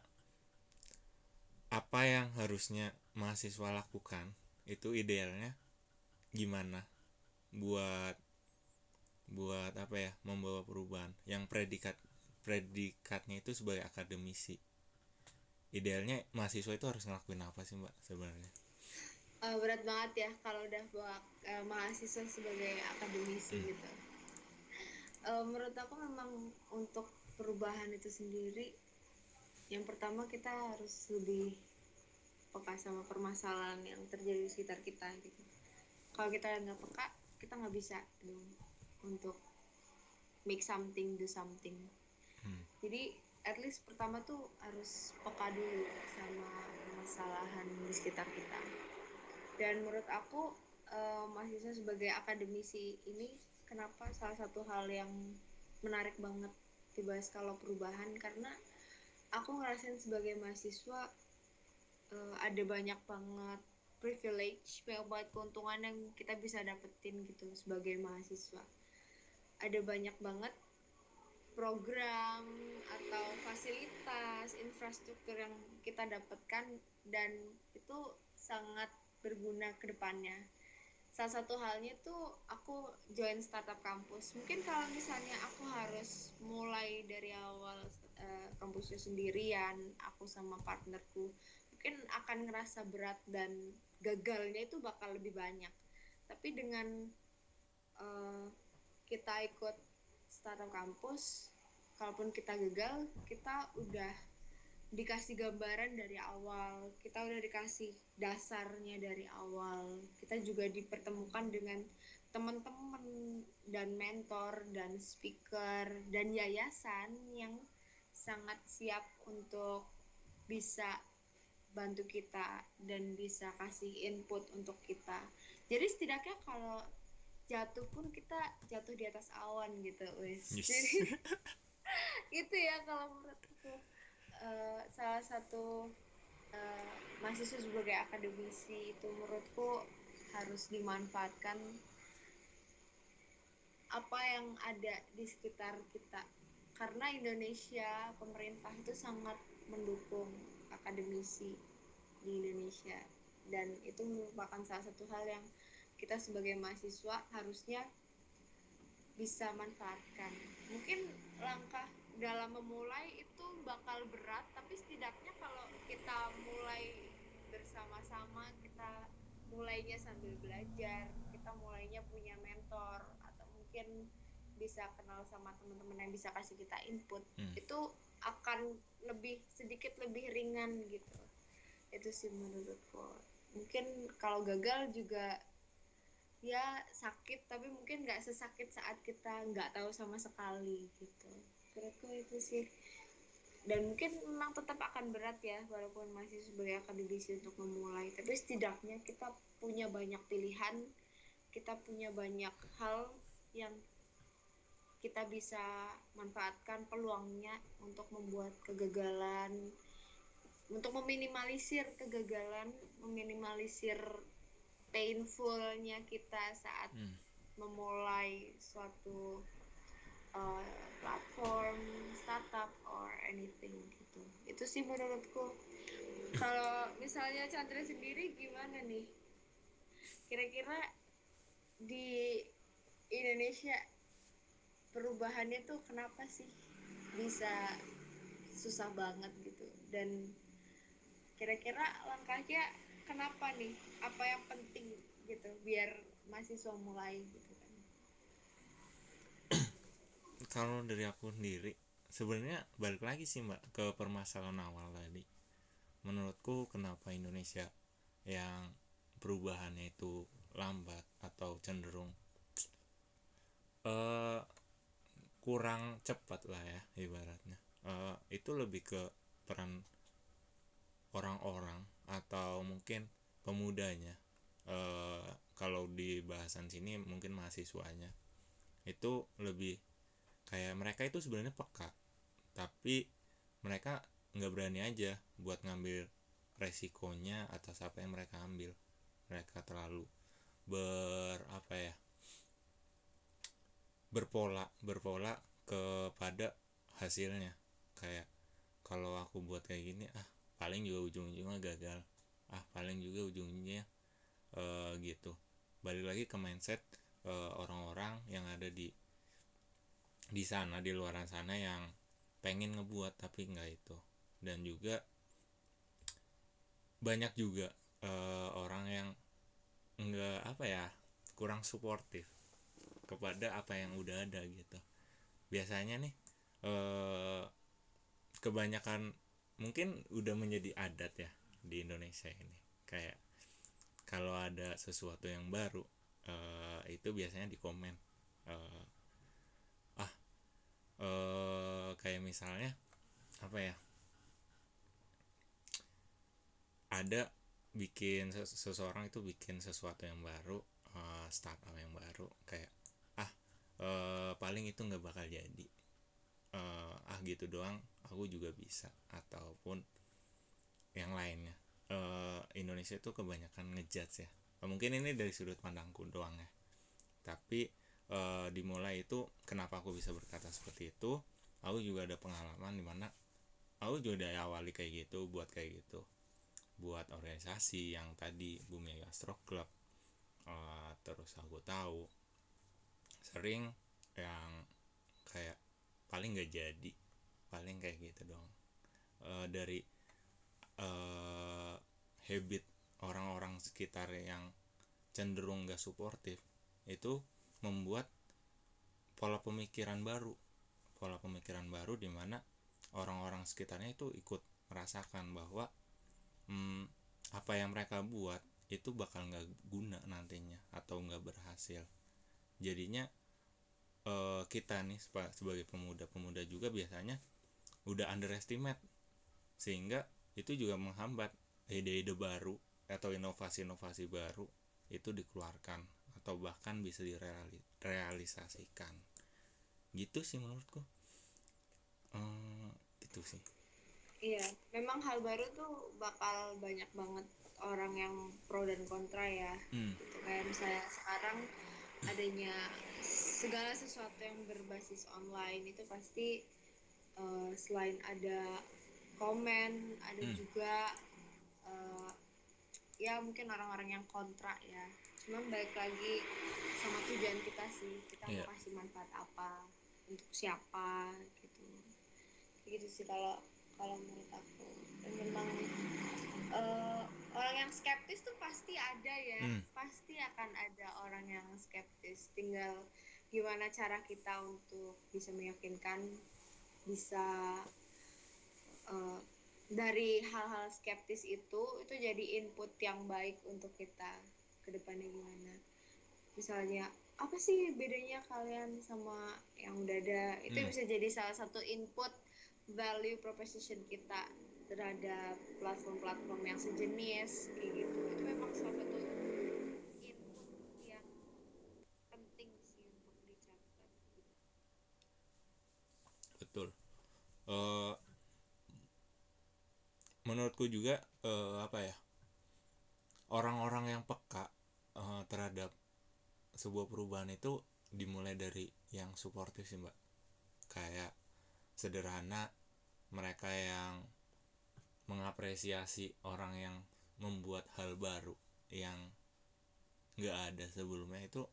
Apa yang harusnya mahasiswa lakukan? Itu idealnya gimana? Buat buat apa ya? Membawa perubahan. Yang predikat predikatnya itu sebagai akademisi. Idealnya mahasiswa itu harus ngelakuin apa sih mbak sebenarnya? Eh, berat banget ya kalau udah bawa eh, mahasiswa sebagai akademisi Hmm. gitu. Eh, menurut aku memang untuk perubahan itu sendiri yang pertama kita harus lebih peka sama permasalahan yang terjadi di sekitar kita gitu. Kalau kita nggak peka kita nggak bisa dong untuk make something do something. Hmm. jadi at least pertama tuh harus peka dulu sama permasalahan di sekitar kita. Dan menurut aku eh, mahasiswa sebagai akademisi ini kenapa salah satu hal yang menarik banget dibahas kalau perubahan? Karena aku ngerasain sebagai mahasiswa eh, ada banyak banget privilege banyak banget keuntungan yang kita bisa dapetin gitu sebagai mahasiswa. Ada banyak banget program atau fasilitas infrastruktur yang kita dapatkan dan itu sangat berguna ke depannya salah satu halnya tuh aku join startup kampus. Mungkin kalau misalnya aku harus mulai dari awal uh, kampusnya sendirian aku sama partnerku mungkin akan ngerasa berat dan gagalnya itu bakal lebih banyak. Tapi dengan uh, kita ikut startup kampus kalaupun kita gagal kita udah dikasih gambaran dari awal. Kita udah dikasih dasarnya dari awal. Kita juga dipertemukan dengan teman-teman dan mentor dan speaker dan yayasan yang sangat siap untuk bisa bantu kita dan bisa kasih input untuk kita. Jadi setidaknya kalau jatuh pun kita jatuh di atas awan gitu wis. Yes. jadi itu ya kalau menurutku uh, salah satu uh, mahasiswa sebagai akademisi itu menurutku harus dimanfaatkan apa yang ada di sekitar kita. Karena Indonesia pemerintah itu sangat mendukung akademisi di Indonesia. Dan itu merupakan salah satu hal yang kita sebagai mahasiswa harusnya bisa manfaatkan. Mungkin langkah dalam memulai itu bakal berat tapi setidaknya kalau kita mulai bersama-sama kita mulainya sambil belajar kita mulainya punya mentor atau mungkin bisa kenal sama teman-teman yang bisa kasih kita input hmm. itu akan lebih sedikit lebih ringan gitu. Itu sih menurutku. Mungkin kalau gagal juga ya sakit tapi mungkin nggak sesakit saat kita nggak tahu sama sekali gitu menurutku itu sih dan mungkin memang tetap akan berat ya walaupun masih sebagai akademisi untuk memulai tapi setidaknya kita punya banyak pilihan kita punya banyak hal yang kita bisa manfaatkan peluangnya untuk membuat kegagalan untuk meminimalisir kegagalan meminimalisir painfulnya kita saat hmm. memulai suatu platform startup or anything gitu. Itu sih menurutku. Kalau misalnya Chandra sendiri gimana nih? Kira-kira di Indonesia perubahannya tuh kenapa sih bisa susah banget gitu? Dan kira-kira langkahnya kenapa nih? Apa yang penting gitu biar mahasiswa mulai gitu kalau dari aku sendiri sebenarnya balik lagi sih mbak ke permasalahan awal tadi. Menurutku kenapa Indonesia yang perubahannya itu lambat atau cenderung uh, kurang cepat lah ya ibaratnya. Uh, itu lebih ke peran orang-orang atau mungkin pemudanya. Uh, kalau di bahasan sini mungkin mahasiswanya. Itu lebih kayak mereka itu sebenarnya peka tapi mereka nggak berani aja buat ngambil resikonya atas apa yang mereka ambil. Mereka terlalu ber apa ya berpola berpola kepada hasilnya. Kayak kalau aku buat kayak gini ah paling juga ujung-ujungnya gagal. Ah paling juga ujungnya uh, gitu. Balik lagi ke mindset uh, orang-orang yang ada di di sana di luar sana yang pengen ngebuat tapi nggak itu. Dan juga banyak juga uh, orang yang nggak apa ya kurang suportif kepada apa yang udah ada gitu. Biasanya nih uh, kebanyakan mungkin udah menjadi adat ya di Indonesia ini. Kayak kalau ada sesuatu yang baru uh, itu biasanya di komen uh, uh, kayak misalnya apa ya? Ada bikin seseorang itu bikin sesuatu yang baru uh, startup yang baru kayak ah uh, paling itu nggak bakal jadi. Uh, ah gitu doang aku juga bisa. Ataupun yang lainnya. Uh, Indonesia itu kebanyakan ngejudge ya. Mungkin ini dari sudut pandangku doang ya. Tapi uh, dimulai itu kenapa aku bisa berkata seperti itu? Aku juga ada pengalaman di mana aku juga dari awali kayak gitu buat kayak gitu. Buat organisasi yang tadi Bumi Astro Club. Uh, terus aku tahu sering yang kayak paling nggak jadi paling kayak gitu dong. Uh, dari uh, habit orang-orang sekitar yang cenderung gak suportif itu membuat pola pemikiran baru. Pola pemikiran baru di mana orang-orang sekitarnya itu ikut merasakan bahwa hmm, apa yang mereka buat itu bakal nggak guna nantinya atau nggak berhasil. Jadinya uh, kita nih sebagai pemuda-pemuda juga biasanya udah underestimate sehingga itu juga menghambat ide-ide baru atau inovasi-inovasi baru itu dikeluarkan atau bahkan bisa direalisasikan gitu sih menurutku hmm, gitu sih iya memang hal baru tuh bakal banyak banget orang yang pro dan kontra ya hmm. gitu. kayak misalnya sekarang adanya segala sesuatu yang berbasis online itu pasti uh, selain ada komen ada hmm. juga uh, ya mungkin orang-orang yang kontra ya cuman balik lagi sama tujuan kita sih kita yeah. mau iya. kasih manfaat apa untuk siapa gitu gitu sih kalau kalau menurut aku dan memang uh, orang yang skeptis tuh pasti ada ya hmm. pasti akan ada orang yang skeptis tinggal gimana cara kita untuk bisa meyakinkan bisa uh, dari hal-hal skeptis itu itu jadi input yang baik untuk kita ke depannya gimana? Misalnya apa sih bedanya kalian sama yang udah ada? Itu hmm. bisa jadi salah satu input value proposition kita terhadap platform-platform yang sejenis kayak gitu. Itu memang salah satu input yang penting sih untuk dicatat betul. Uh, menurutku juga uh, apa ya orang-orang yang peka uh, terhadap sebuah perubahan itu dimulai dari yang suportif sih mbak. Kayak sederhana mereka yang mengapresiasi orang yang membuat hal baru yang nggak ada sebelumnya itu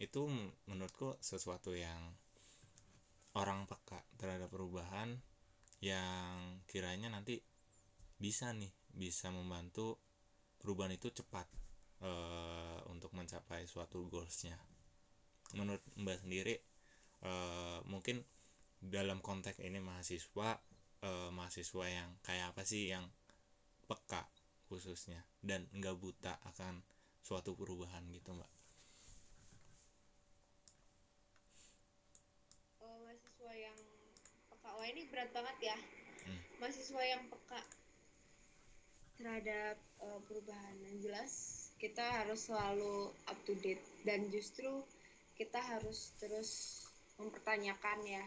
itu menurutku sesuatu yang orang peka terhadap perubahan yang kiranya nanti bisa nih bisa membantu perubahan itu cepat uh, untuk mencapai suatu goalsnya. Menurut mbak sendiri uh, mungkin dalam konteks ini mahasiswa uh, mahasiswa yang kayak apa sih yang peka khususnya dan nggak buta akan suatu perubahan gitu mbak? Oh, mahasiswa yang peka. Wah ini berat banget ya. Hmm. mahasiswa yang peka terhadap uh, perubahan. Yang jelas kita harus selalu up to date. Dan justru kita harus terus mempertanyakan ya.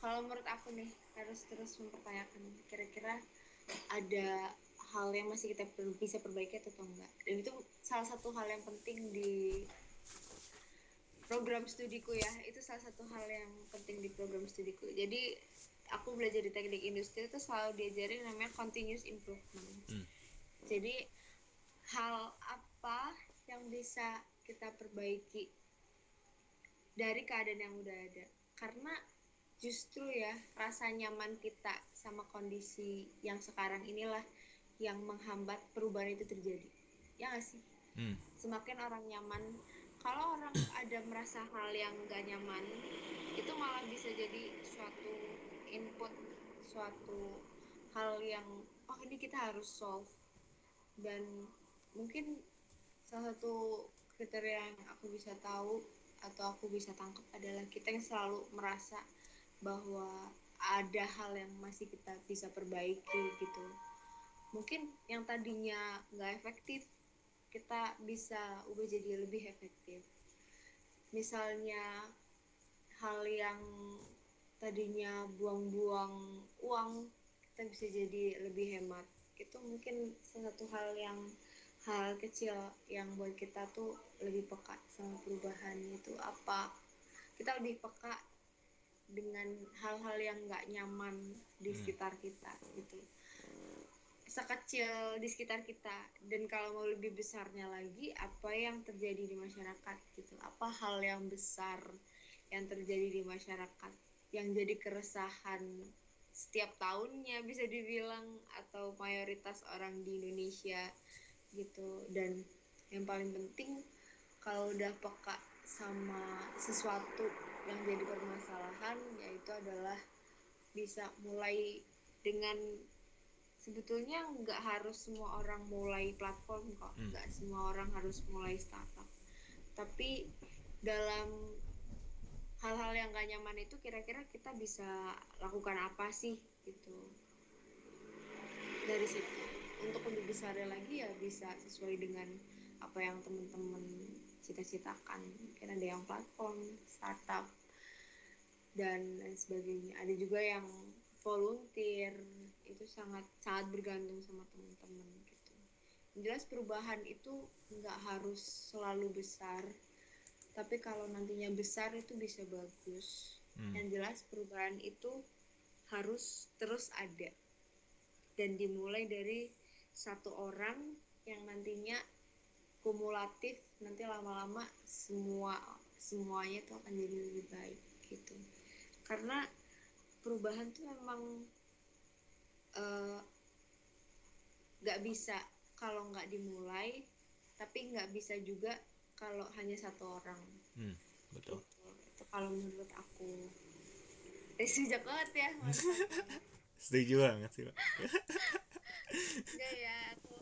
Kalau menurut aku nih harus terus mempertanyakan kira-kira ada hal yang masih kita perlu bisa perbaiki atau enggak. Dan itu salah satu hal yang penting di program studiku ya. Itu salah satu hal yang penting di program studiku. Jadi aku belajar di teknik industri itu selalu diajarin namanya continuous improvement. Hmm. jadi hal apa yang bisa kita perbaiki dari keadaan yang udah ada? Karena justru ya rasa nyaman kita sama kondisi yang sekarang inilah yang menghambat perubahan itu terjadi. Ya gak sih? Hmm. semakin orang nyaman kalau orang ada merasa hal yang gak nyaman itu malah bisa jadi suatu input suatu hal yang oh ini kita harus solve. Dan mungkin salah satu kriteria yang aku bisa tahu atau aku bisa tangkap adalah kita yang selalu merasa bahwa ada hal yang masih kita bisa perbaiki gitu. Mungkin yang tadinya nggak efektif kita bisa ubah jadi lebih efektif. Misalnya hal yang tadinya buang-buang uang kita bisa jadi lebih hemat. Itu mungkin salah satu hal yang hal kecil yang buat kita tuh lebih peka sama perubahan itu apa? Kita lebih peka dengan hal-hal yang nggak nyaman di hmm. sekitar kita gitu. Sekecil di sekitar kita dan kalau mau lebih besarnya lagi apa yang terjadi di masyarakat gitu. Apa hal yang besar yang terjadi di masyarakat yang jadi keresahan setiap tahunnya bisa dibilang atau mayoritas orang di Indonesia gitu. Dan yang paling penting kalau udah peka sama sesuatu yang jadi permasalahan yaitu adalah bisa mulai dengan sebetulnya nggak harus semua orang mulai platform kok. Hmm. nggak semua orang harus mulai startup. Tapi dalam hal-hal yang gak nyaman itu kira-kira kita bisa lakukan apa sih gitu. Dari situ untuk lebih besarnya lagi ya bisa sesuai dengan apa yang teman-teman cita-citakan. Mungkin ada yang platform startup dan lain sebagainya. Ada juga yang volunteer. Itu sangat sangat bergantung sama teman-teman gitu. Jelas perubahan itu nggak harus selalu besar tapi kalau nantinya besar itu bisa bagus. Hmm. yang jelas perubahan itu harus terus ada dan dimulai dari satu orang yang nantinya kumulatif nanti lama-lama semua semuanya itu akan jadi lebih baik gitu. Karena perubahan tuh memang eh, nggak bisa kalau nggak dimulai tapi nggak bisa juga kalau hanya satu orang. Hmm, betul. Itu kalau menurut aku. Eh sejak banget ya setuju banget sih. enggak ya aku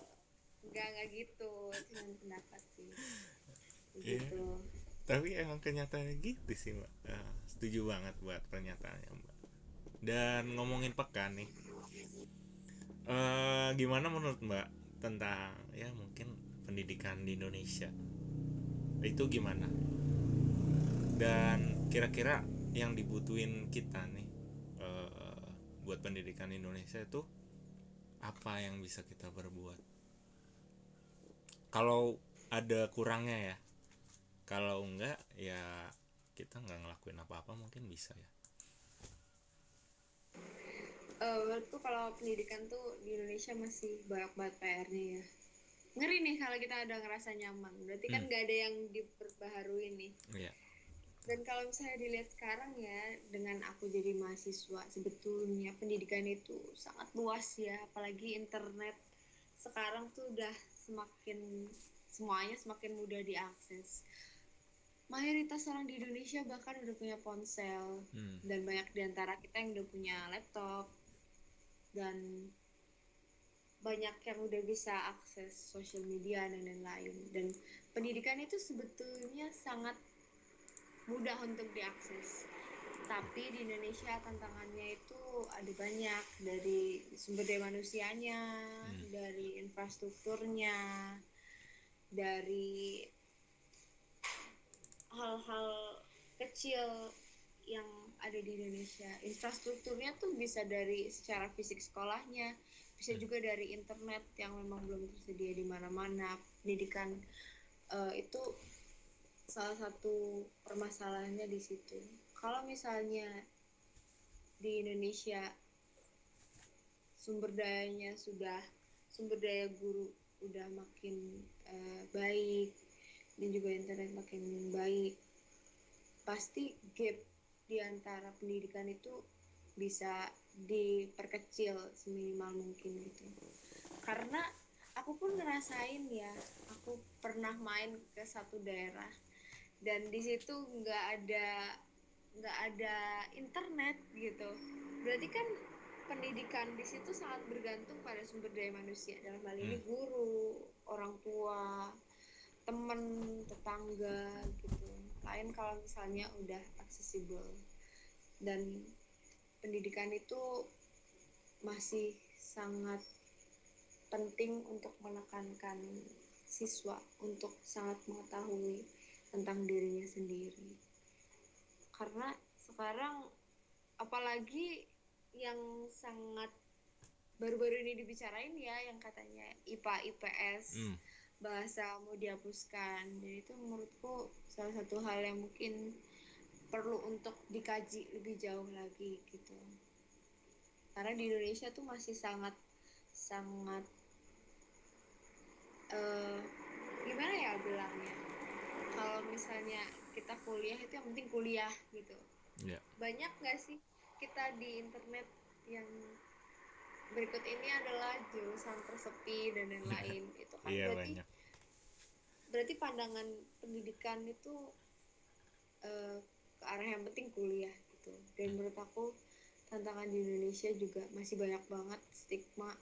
enggak enggak gitu. Cuma pendapat sih. Iya. gitu. Tapi emang kenyataannya gitu sih mbak. Eh, setuju banget buat pernyataannya mbak. Dan ngomongin pekan nih. Eh gimana menurut mbak tentang ya mungkin pendidikan di Indonesia? Itu gimana? Dan kira-kira yang dibutuhin kita nih eh, buat pendidikan Indonesia itu apa yang bisa kita berbuat? Kalau ada kurangnya ya. Kalau enggak ya kita nggak ngelakuin apa-apa mungkin bisa ya. Menurutku kalau pendidikan tuh di Indonesia masih banyak banget PR-nya ya. Ngeri nih kalau kita udah ngerasa nyaman. Berarti kan Hmm. nggak ada yang diperbaharui nih. Iya dan kalau misalnya dilihat sekarang ya dengan aku jadi mahasiswa sebetulnya pendidikan itu sangat luas ya. Apalagi internet sekarang tuh udah semakin semuanya semakin mudah diakses. Mayoritas orang di Indonesia bahkan udah punya ponsel. Hmm. dan banyak di antara kita yang udah punya laptop. Dan banyak yang udah bisa akses sosial media dan lain-lain. Dan pendidikan itu sebetulnya sangat mudah untuk diakses tapi di Indonesia tantangannya itu ada banyak dari sumber daya manusianya Hmm. dari infrastrukturnya dari hal-hal kecil yang ada di Indonesia infrastrukturnya tuh bisa dari secara fisik sekolahnya bisa Hmm. juga dari internet yang memang belum tersedia di mana-mana pendidikan eh, itu salah satu permasalahannya di situ. Kalau misalnya di Indonesia sumber dayanya sudah sumber daya guru udah makin eh, baik dan juga internet makin baik pasti gap di antara pendidikan itu bisa diperkecil seminimal mungkin gitu. Karena aku pun ngerasain ya aku pernah main ke satu daerah dan di situ nggak ada nggak ada internet gitu. Berarti kan pendidikan di situ sangat bergantung pada sumber daya manusia. Dalam hal ini Hmm. guru orang tua teman tetangga gitu. Lain kalau misalnya udah accessible. Dan pendidikan itu masih sangat penting untuk menekankan siswa untuk sangat mengetahui tentang dirinya sendiri. Karena sekarang apalagi yang sangat baru-baru ini dibicarain ya yang katanya IPA IPS Hmm. bahasa mau dihapuskan. Dan itu menurutku salah satu hal yang mungkin perlu untuk dikaji lebih jauh lagi gitu. Karena di Indonesia tuh masih sangat sangat uh, gimana ya bilangnya kalau misalnya kita kuliah itu yang penting kuliah gitu. Yeah. banyak nggak sih kita di internet yang berikut ini adalah jurusan tersepi dan lain-lain itu kan? Yeah, berarti banyak. berarti pandangan pendidikan itu uh, ke arah yang penting kuliah gitu. Dan menurut aku tantangan di Indonesia juga masih banyak banget stigma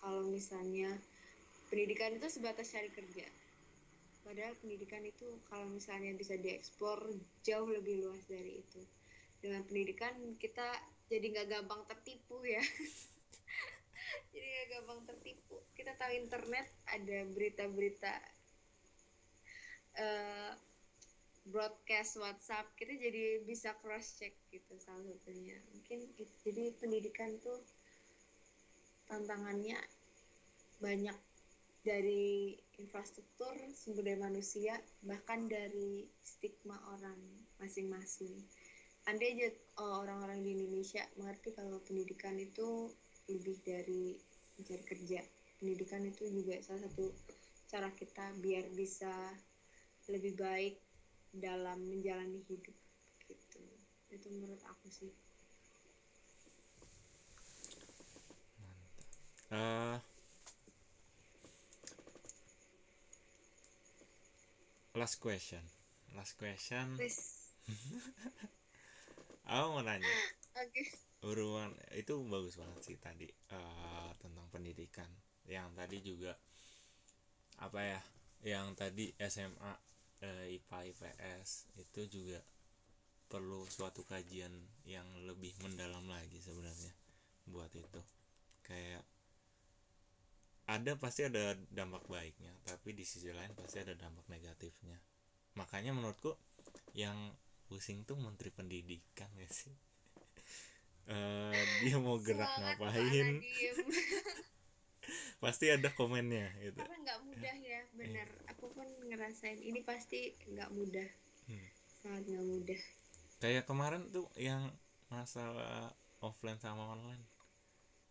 kalau misalnya pendidikan itu sebatas cari kerja padahal pendidikan itu kalau misalnya bisa diekspor jauh lebih luas dari itu. Dengan pendidikan kita jadi nggak gampang tertipu ya. Jadi nggak gampang tertipu. Kita tahu internet ada berita-berita uh, broadcast WhatsApp kita jadi bisa cross check gitu salah satunya. Mungkin jadi pendidikan tuh tantangannya banyak dari infrastruktur sumber daya manusia bahkan dari stigma orang masing-masing. Andai aja oh, orang-orang di Indonesia mengerti kalau pendidikan itu lebih dari mencari kerja. Pendidikan itu juga salah satu cara kita biar bisa lebih baik dalam menjalani hidup gitu. Itu menurut aku sih. Uh, last question. Last question. Aku mau nanya. Okay. uruan itu bagus banget sih tadi uh, tentang pendidikan. Yang tadi juga apa ya yang tadi SMA uh, eh, IPA IPS itu juga perlu suatu kajian yang lebih mendalam lagi sebenarnya buat itu. Kayak ada pasti ada dampak baiknya tapi di sisi lain pasti ada dampak negatifnya. Makanya menurutku yang pusing tuh menteri pendidikan ya sih. Uh, dia mau gerak Semangat ngapain? pasti ada komennya gitu. Karena nggak mudah ya benar eh. aku pun ngerasain ini pasti nggak mudah. Hmm. sangat nggak mudah. Kayak kemarin tuh yang masalah offline sama online.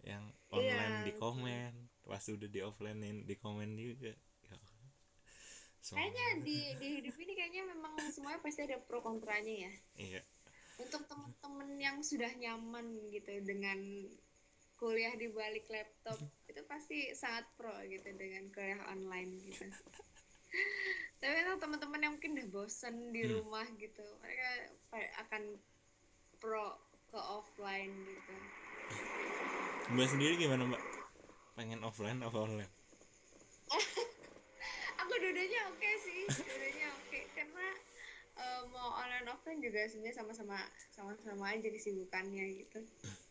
Yang online yeah. di komen pas udah di offlinein di komen juga. Ya. kayaknya di di hidup ini kayaknya memang semuanya pasti ada pro kontranya ya. Iya. Untuk temen-temen yang sudah nyaman gitu dengan kuliah di balik laptop itu pasti sangat pro gitu dengan kuliah online gitu. Tapi untuk teman-teman yang mungkin udah bosen di hmm. rumah gitu mereka akan pro ke offline gitu. Mbak sendiri gimana mbak pengen offline apa online? Aku dudanya oke okay sih dudanya oke. Okay. karena uh, mau online offline juga sebenarnya sama-sama sama-sama aja kesibukannya gitu.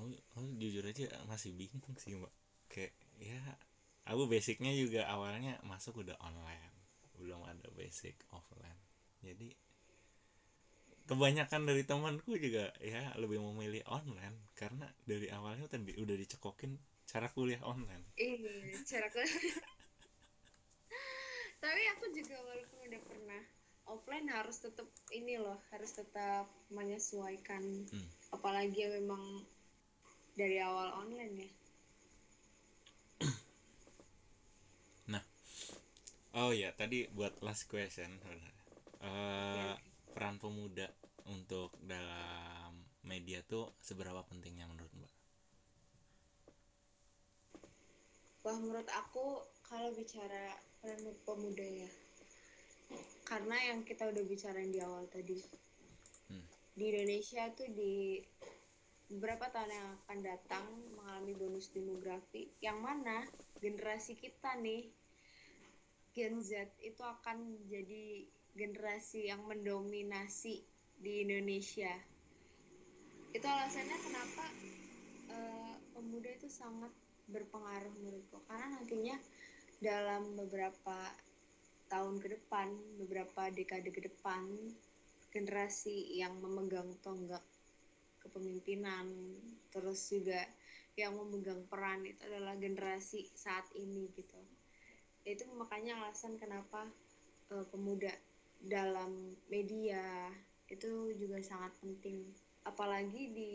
Oh, jujur aja masih bingung sih mbak. Kayak ya aku basicnya juga awalnya masuk udah online. Belum ada basic offline. Jadi kebanyakan dari temanku juga ya lebih memilih online. Karena dari awalnya tadi udah dicekokin cara kuliah online. Iya cara kuliah. Tapi aku juga walaupun udah pernah offline harus tetap ini loh harus tetap menyesuaikan. Hmm. apalagi yang memang dari awal online ya. Nah oh ya tadi buat last question. Uh, ya. peran pemuda untuk dalam media tuh seberapa pentingnya menurut mbak? Wah menurut aku kalau bicara peran pemuda ya, karena yang kita udah bicarain di awal tadi, hmm. di Indonesia tuh di beberapa tahun yang akan datang mengalami bonus demografi, yang mana generasi kita nih Gen Z itu akan jadi generasi yang mendominasi di Indonesia. Itu alasannya kenapa uh, pemuda itu sangat berpengaruh menurutku. Karena nantinya dalam beberapa tahun ke depan beberapa dekade ke depan generasi yang memegang tonggak kepemimpinan terus juga yang memegang peran itu adalah generasi saat ini gitu. Itu makanya alasan kenapa uh, pemuda dalam media itu juga sangat penting. Apalagi di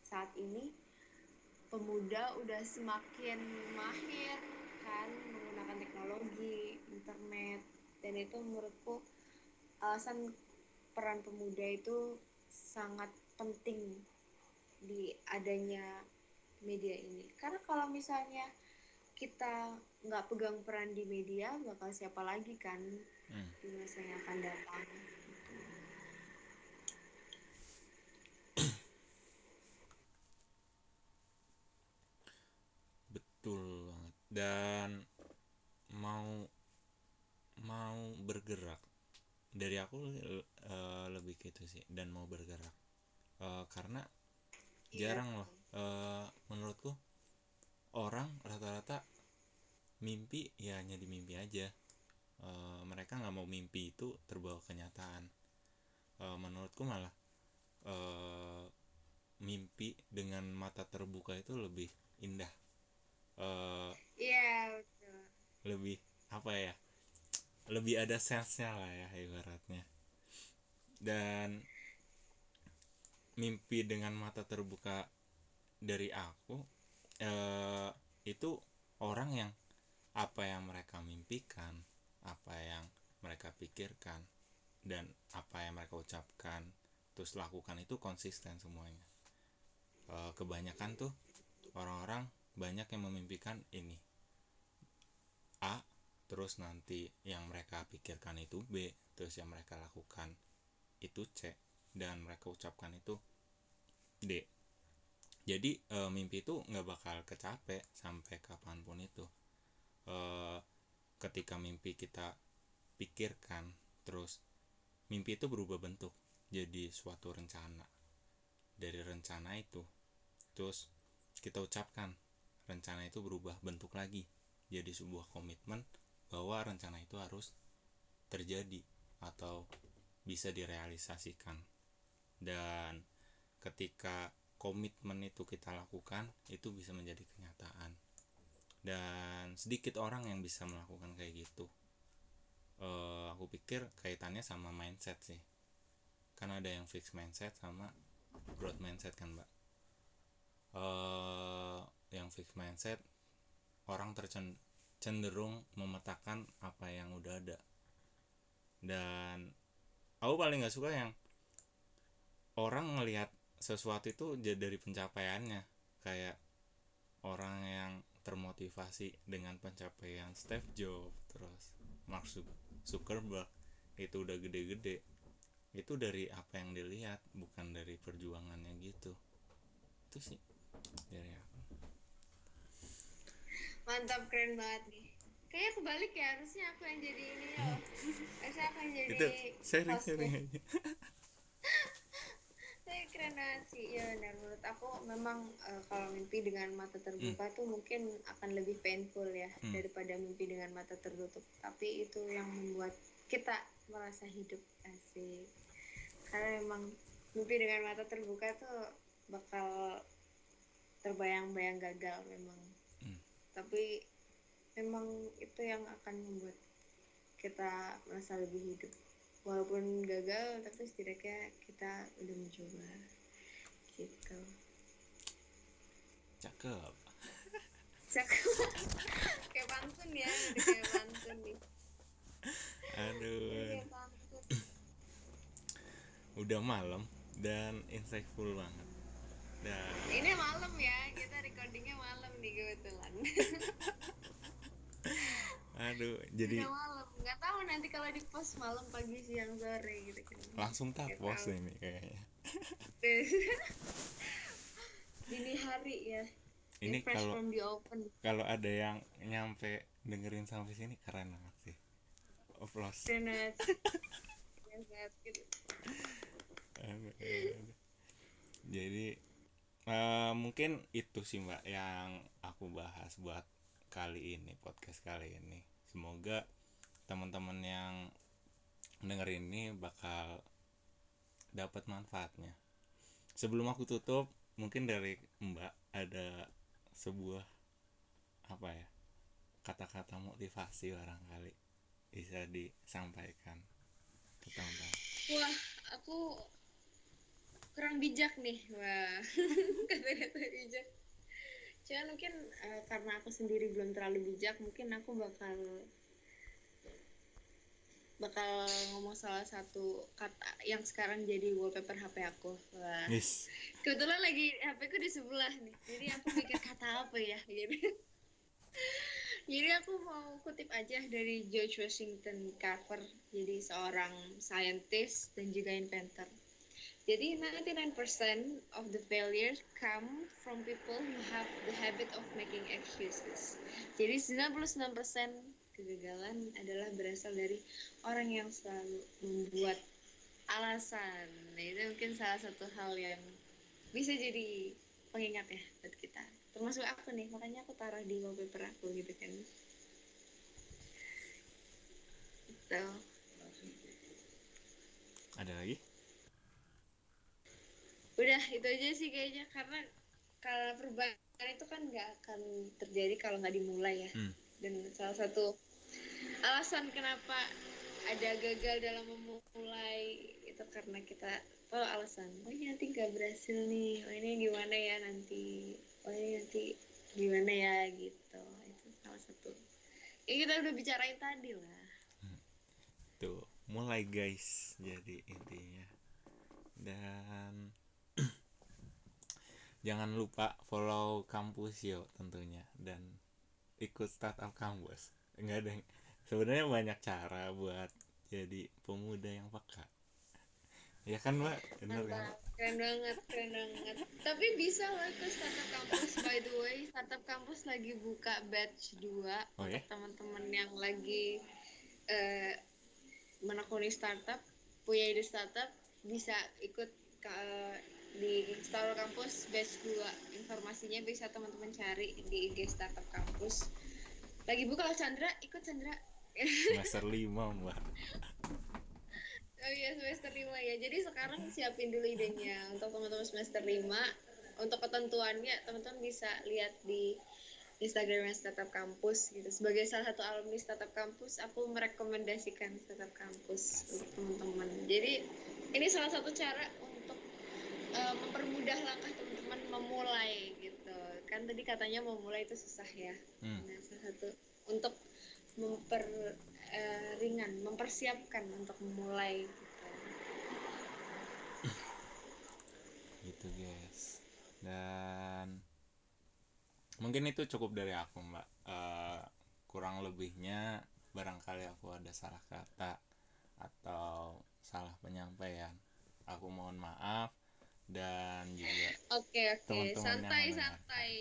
saat ini pemuda udah semakin mahir kan menggunakan teknologi internet. Dan itu menurutku alasan peran pemuda itu sangat penting di adanya media ini. Karena kalau misalnya kita nggak pegang peran di media bakal siapa lagi kan Hmm. di masa yang akan datang betul banget. Dan mau mau bergerak. Dari aku eh, lebih gitu sih dan mau bergerak. Eh, karena Iya. jarang loh eh, menurutku orang rata-rata mimpi ya hanya di mimpi aja. Eh, mereka nggak mau mimpi itu terbawa kenyataan. Eh, menurutku malah eh, mimpi dengan mata terbuka itu lebih indah Eh, iya betul. Lebih apa ya lebih ada sensenya lah ya ibaratnya. Dan mimpi dengan mata terbuka dari aku eh, itu orang yang apa yang mereka mimpikan apa yang mereka pikirkan dan apa yang mereka ucapkan terus lakukan itu konsisten semuanya. Eh, kebanyakan tuh orang-orang banyak yang memimpikan ini. A terus nanti yang mereka pikirkan itu B terus yang mereka lakukan itu C dan mereka ucapkan itu D. Jadi e, mimpi itu nggak bakal kecapek sampai kapan pun itu. E, ketika mimpi kita pikirkan terus mimpi itu berubah bentuk jadi suatu rencana. Dari rencana itu terus kita ucapkan rencana itu berubah bentuk lagi. Jadi sebuah komitmen bahwa rencana itu harus terjadi atau bisa direalisasikan. Dan ketika komitmen itu kita lakukan itu bisa menjadi kenyataan. Dan sedikit orang yang bisa melakukan kayak gitu. Eh, aku pikir kaitannya sama mindset sih. Kan ada yang fixed mindset sama growth mindset kan mbak. Eh yang fixed mindset orang tercen cenderung memetakan apa yang udah ada. Dan aku paling nggak suka yang orang ngelihat sesuatu itu dari pencapaiannya. Kayak orang yang termotivasi dengan pencapaian Steve Jobs terus Mark Zuck- Zuckerberg itu udah gede-gede. Itu dari apa yang dilihat bukan dari perjuangannya gitu. Itu sih dari aku mantap keren banget nih. Kayaknya kebalik ya harusnya aku yang jadi ini loh harusnya aku yang jadi itu sharing sharing aja Tapi keren banget sih. Ya benar. Menurut aku memang eh, kalau mimpi dengan mata terbuka tuh mungkin akan lebih painful ya Hmm. daripada mimpi dengan mata tertutup. Tapi itu yang membuat kita merasa hidup asik. Karena memang mimpi dengan mata terbuka tuh bakal terbayang-bayang gagal memang. Hmm. Tapi memang itu yang akan membuat kita merasa lebih hidup. Walaupun gagal tapi setidaknya kita udah mencoba. Gitu. Cakep. Cakep. Kayak pantun ya kayak pantun nih. Aduh. Pantun. Udah malam dan insightful banget dan ini malam ya kita recordingnya malam nih kebetulan. Aduh jadi udah malam. Nggak tahu nanti kalau di post malam pagi siang sore gitu kan. Langsung tapos tahu. ini kayaknya. Dini hari ya. Ini kalau kalau ada yang nyampe dengerin sampai sini keren banget sih. Applause keren banget. Keren banget gitu. Jadi eh, mungkin itu sih mbak yang aku bahas buat kali ini podcast kali ini. Semoga teman-teman yang dengerin ini bakal dapat manfaatnya. Sebelum aku tutup mungkin dari mbak ada sebuah apa ya kata-kata motivasi barangkali bisa disampaikan ke teman-teman. Wah, aku kurang bijak nih. Wah, kata-kata bijak. cuman mungkin uh, karena aku sendiri belum terlalu bijak mungkin aku bakal bakal ngomong salah satu kata yang sekarang jadi wallpaper HP aku. Wah. Yes. Kebetulan lagi HP ku di sebelah nih. Jadi aku mikir kata apa ya gitu. Jadi aku mau kutip aja dari George Washington Carver. Jadi seorang scientist dan juga inventor. Jadi 99% of the failures come from people who have the habit of making excuses. Jadi 99% kegagalan adalah berasal dari orang yang selalu membuat alasan. Nah, itu mungkin salah satu hal yang bisa jadi pengingat ya buat kita. Termasuk aku nih, makanya aku taruh di wallpaper aku gitu kan. Gitu. Ada lagi? Udah itu aja sih kayaknya. Karena kalau perubahan itu kan nggak akan terjadi kalau nggak dimulai ya. Hmm. dan salah satu alasan kenapa ada gagal dalam memulai itu karena kita tahu alasan oh ini nanti nggak berhasil nih. Oh ini gimana ya nanti? Oh ini nanti gimana ya gitu. Itu salah satu. Ya kita udah bicarain tadi lah. Tuh, mulai guys. Jadi intinya. Dan jangan lupa follow kampus yo tentunya dan ikut startup kampus. Enggak ada yang- sebenarnya banyak cara buat jadi pemuda yang peka. Ya kan, Mbak? Bener kan? Keren banget, keren banget. Tapi bisa loh ke startup kampus by the way, startup kampus lagi buka batch 2 Oh ya? untuk teman-teman yang lagi eh, menekuni startup, punya ide startup bisa ikut ke- di startup kampus batch 2. Informasinya bisa teman-teman cari di IG startup kampus. Lagi buka loh Chandra, ikut Chandra. Semester 5, Mbak. Oh iya semester 5 ya. Jadi sekarang siapin dulu idenya untuk teman-teman semester 5. Untuk ketentuannya teman-teman bisa lihat di Instagram Startup Kampus gitu. Sebagai salah satu alumni Startup Kampus, aku merekomendasikan Startup Kampus untuk teman-teman. Jadi ini salah satu cara eh, mempermudah langkah teman-teman memulai gitu. Kan tadi katanya memulai itu susah ya. Hmm. Nah, salah satu untuk memper eh, ringan, mempersiapkan untuk memulai gitu. gitu guys dan mungkin itu cukup dari aku mbak Eh, kurang lebihnya barangkali aku ada salah kata atau salah penyampaian aku mohon maaf dan juga Oke oke, Teman-teman yang santai santai.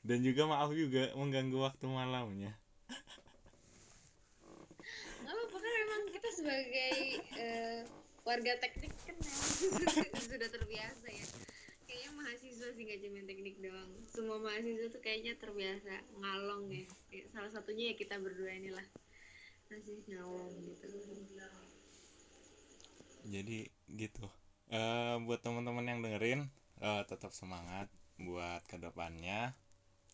dan juga maaf juga mengganggu waktu malamnya Nggak apa-apa kan memang kita sebagai eh, warga teknik kan sudah terbiasa ya. Kayaknya mahasiswa sih nggak cuma teknik doang. Semua mahasiswa tuh kayaknya terbiasa ngalong ya. Salah satunya ya kita berdua inilah masih ngalong gitu. jadi gitu Eh buat teman-teman yang dengerin eh, tetap semangat buat ke depannya.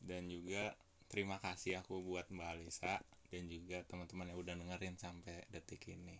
Dan juga terima kasih aku buat Mbak Alisa dan juga teman-teman yang udah dengerin sampai detik ini